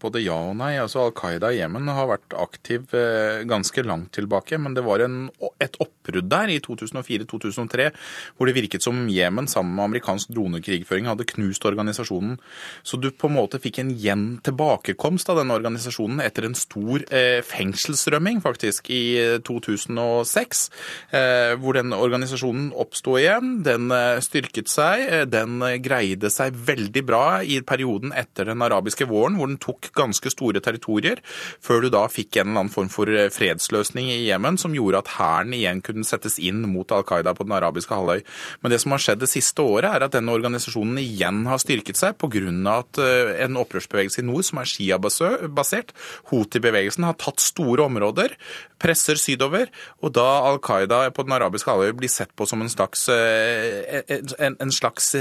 S17: Både ja og nei. Altså Al Qaida i Jemen har vært aktiv eh, ganske langt tilbake. Men det var en, et oppbrudd der i 2004-2003 hvor det virket som Jemen sammen med amerikansk dronekrigføring hadde knust organisasjonen. Så du på en måte fikk en gjen tilbakekomst av denne organisasjonen etter en stor eh, fengselsrømming faktisk i 2006. Eh, hvor den organisasjonen oppsto igjen. Den eh, styrket seg. Eh, den greide seg veldig bra i perioden etter den arabiske våren, hvor den tok ganske store territorier, før du da fikk en eller annen form for eh, fredsløsning i Jemen som gjorde at hæren igjen kunne settes inn mot Al Qaida på den arabiske halvøy. Men det som har skjedd det siste året, er at denne organisasjonen igjen har styrket seg pga. at eh, en opprørsbevegelse i nord som er Shia-basert, Houthi-bevegelsen, har tatt store områder, presser sydover, og da Al Qaida på den arabiske halvøy blir sett på som en slags, eh, en, en slags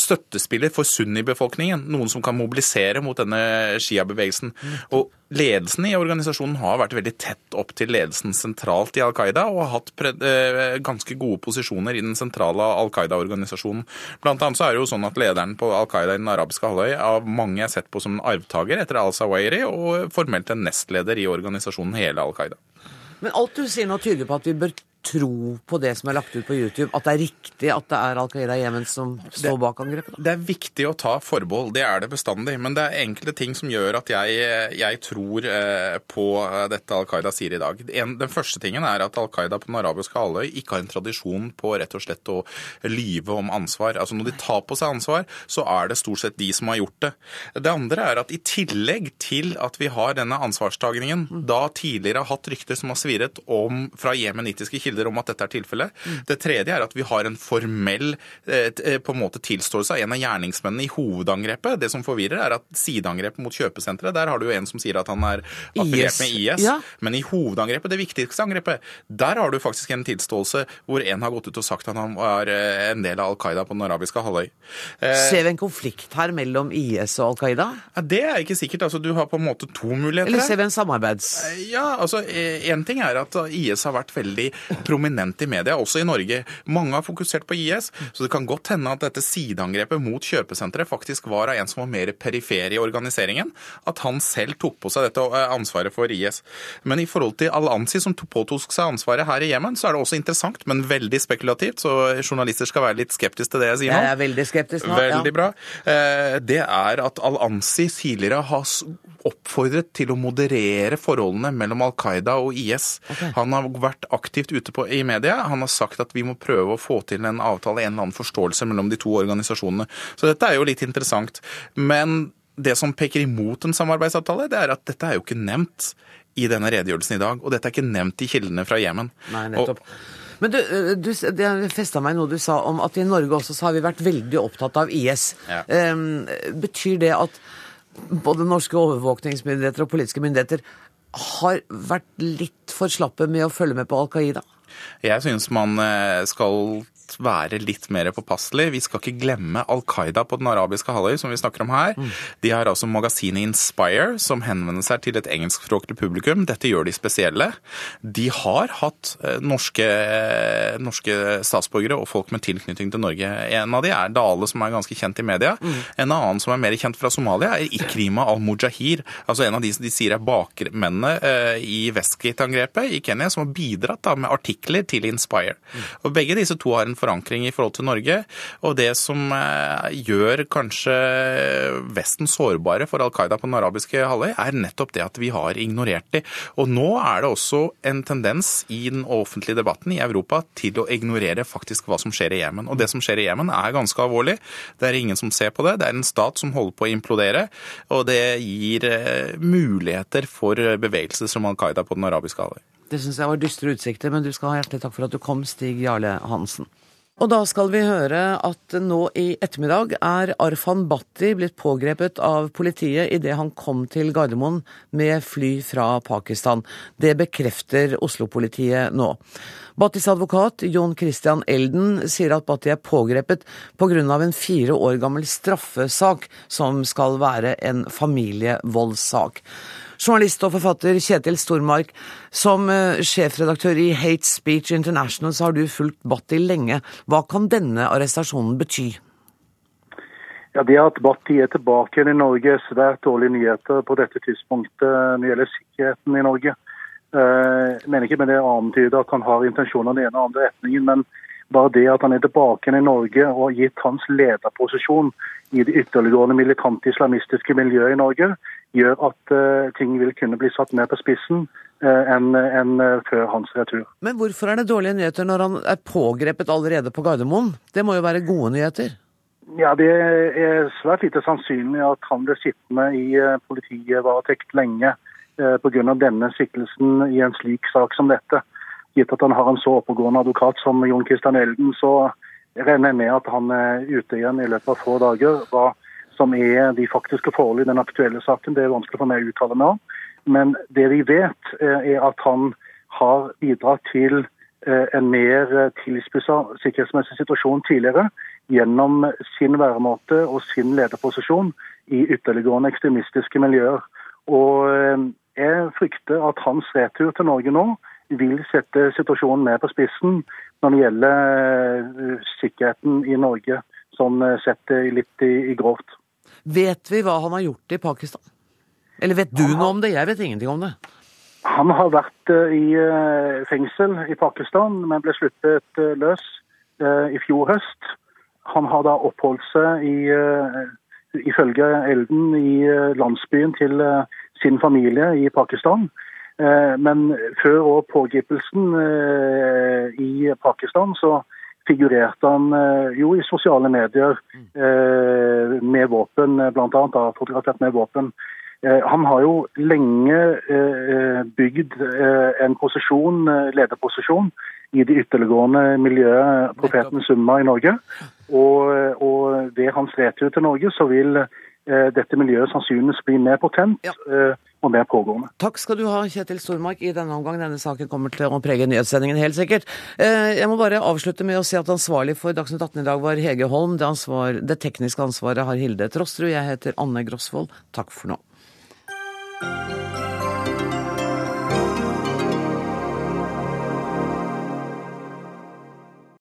S17: støttespiller for sunni-befolkningen, noen som kan mobilisere protestere mot denne Shia-bevegelsen. Og Ledelsen i organisasjonen har vært veldig tett opp til ledelsen sentralt i Al Qaida og har hatt eh, ganske gode posisjoner i den sentrale Al Qaida-organisasjonen. Blant annet så er det jo sånn at lederen på Al Qaida i den arabiske halvøy av mange er sett på som en arvtaker etter al-Sawairi, og formelt en nestleder i organisasjonen hele Al Qaida.
S1: Men alt du sier nå tyder på at vi bør tro på det som er lagt ut på YouTube? At det er riktig at det er Al Qaida i Jemen som står bak angrepet?
S17: Det er viktig å ta forbehold, det er det bestandig. Men det er enkelte ting som gjør at jeg, jeg tror eh, på dette Al Qaida sier i dag. En, den første tingen er at Al Qaida på den arabiske halvøy ikke har en tradisjon på rett og slett å lyve om ansvar. Altså Når de tar på seg ansvar, så er det stort sett de som har gjort det. Det andre er at i tillegg til at vi har denne ansvarstagningen, mm. da tidligere har hatt rykter som har svirret om fra jemenittiske kilder kilder om at dette er tilfellet. Mm. Det tredje er at vi har en formell eh, eh, på en måte tilståelse av en av gjerningsmennene i hovedangrepet. Det som forvirrer, er at sideangrepet mot kjøpesenteret, der har du jo en som sier at han er affiliert med IS. Ja. Men i hovedangrepet, det viktigste angrepet, der har du faktisk en tilståelse hvor en har gått ut og sagt at han var eh, en del av Al Qaida på den arabiske halvøy.
S1: Ser vi en konflikt her mellom IS og Al Qaida?
S17: Ja, det er ikke sikkert. Altså, du har på en måte to muligheter.
S1: Eller ser vi en samarbeids...
S17: Ja, altså Én ting er at IS har vært veldig prominent i media, også i Norge. Mange har fokusert på IS, så det kan godt hende at dette sideangrepet mot kjøpesenteret faktisk var av en som var mer perifer i organiseringen. At han selv tok på seg dette eh, ansvaret for IS. Men i forhold til Al-Ansi, som påtok seg ansvaret her i Jemen, så er det også interessant, men veldig spekulativt. Så journalister skal være litt skeptiske til det jeg sier nå.
S1: Jeg er veldig skeptisk nå.
S17: Veldig bra. Eh, det er at Al-Ansi tidligere har oppfordret til å moderere forholdene mellom Al Qaida og IS. Okay. Han har vært aktivt ute på, i media. Han har sagt at vi må prøve å få til en avtale, en eller annen forståelse mellom de to organisasjonene. Så dette er jo litt interessant. Men det som peker imot en samarbeidsavtale, det er at dette er jo ikke nevnt i denne redegjørelsen i dag. Og dette er ikke nevnt i kildene fra Jemen.
S1: Nei, nettopp. Og, men du, du det festa meg noe du sa om at i Norge også så har vi vært veldig opptatt av IS. Ja. Um, betyr det at både norske overvåkningsmyndigheter og politiske myndigheter har vært litt for slappe med å følge med på Al Qaida?
S17: Jeg syns man eh, skal være litt mer påpasselig. Vi skal ikke glemme Al Qaida på den arabiske halvøy, som vi snakker om her. De har altså magasinet Inspire, som henvender seg til et engelskspråklig publikum. Dette gjør de spesielle. De har hatt eh, norske, norske statsborgere og folk med tilknytning til Norge. En av de er Dale, som er ganske kjent i media. En annen som er mer kjent fra Somalia, er Ikrima al-Mujahir. Altså en av de som de sier er bakmennene eh, i Westgate-angrepet i Kenya, som har bidratt da, med artikler til Inspire. Og Begge disse to har en forankring i forhold til Norge. Og det som eh, gjør kanskje Vesten sårbare for Al Qaida på den arabiske halvøy, er nettopp det at vi har ignorert de. Og nå er det også en tendens i den offentlige debatten i Europa til å ignorere faktisk hva som skjer i Jemen. Og det som skjer i Jemen er ganske alvorlig. Det er ingen som ser på det. Det er en stat som holder på å implodere, og det gir eh, muligheter for bevegelser som Al Qaida på den arabiske halvøy.
S1: Det syns jeg var dystre utsikter, men du skal ha hjertelig takk for at du kom, Stig Jarle Hansen. Og da skal vi høre at nå i ettermiddag er Arfan Bhatti blitt pågrepet av politiet idet han kom til Gardermoen med fly fra Pakistan. Det bekrefter Oslo-politiet nå. Bhattis advokat Jon Christian Elden sier at Bhatti er pågrepet pga. en fire år gammel straffesak som skal være en familievoldssak. Journalist og forfatter Kjetil Stormark, som eh, sjefredaktør i Hate Speech International så har du fulgt Bhatti lenge. Hva kan denne arrestasjonen bety?
S18: Ja, Det at Bhatti er tilbake igjen i Norge er svært dårlige nyheter på dette tidspunktet når det gjelder sikkerheten i Norge. Eh, Jeg mener ikke med det antyder at han har intensjoner i den ene og andre retningen, men bare det at han er tilbake i Norge og har gitt hans lederposisjon i det ytterliggående militante islamistiske miljøet i Norge, gjør at uh, ting vil kunne bli satt mer på spissen uh, enn en, uh, før hans retur.
S1: Men hvorfor er det dårlige nyheter når han er pågrepet allerede på Gardermoen? Det må jo være gode nyheter?
S18: Ja, Det er svært lite sannsynlig at han blir sittende i politivaretekt lenge pga. denne siktelsen i en slik sak som dette. Gitt at han har en så oppegående advokat som Jon Christian Elden, så regner jeg med at han er ute igjen i løpet av få dager. Hva som er de faktiske forhold i den aktuelle saken, det er vanskelig for meg å uttale meg om. Men det vi vet, er at han har bidratt til en mer tilspissa sikkerhetsmessig situasjon tidligere gjennom sin væremåte og sin lederposisjon i ytterliggående ekstremistiske miljøer. Og jeg frykter at hans retur til Norge nå vil sette situasjonen mer på spissen når det gjelder sikkerheten i Norge, som setter litt i, i grovt.
S1: Vet vi hva han har gjort i Pakistan? Eller vet du noe om det? Jeg vet ingenting om det.
S18: Han har vært i fengsel i Pakistan, men ble sluppet løs i fjor høst. Han har da oppholdt seg i, ifølge Elden i landsbyen til sin familie i Pakistan. Men før og pågripelsen i Pakistan så figurerte han jo i sosiale medier med våpen, bl.a. fotografert med våpen. Han har jo lenge bygd en posisjon, lederposisjon i det ytterliggående miljøet Profeten Summa i Norge. Og, og ved hans retur til Norge så vil dette miljøet sannsynligvis blir mer potent. Ja og mer pågående.
S1: Takk skal du ha, Kjetil Stormark. I denne omgang denne saken kommer til å prege nyhetssendingen, helt sikkert. Jeg må bare avslutte med å si at ansvarlig for Dagsnytt 18 i dag var Hege Holm. Det, ansvar, det tekniske ansvaret har Hilde Trosterud. Jeg heter Anne Grosvold. Takk for nå.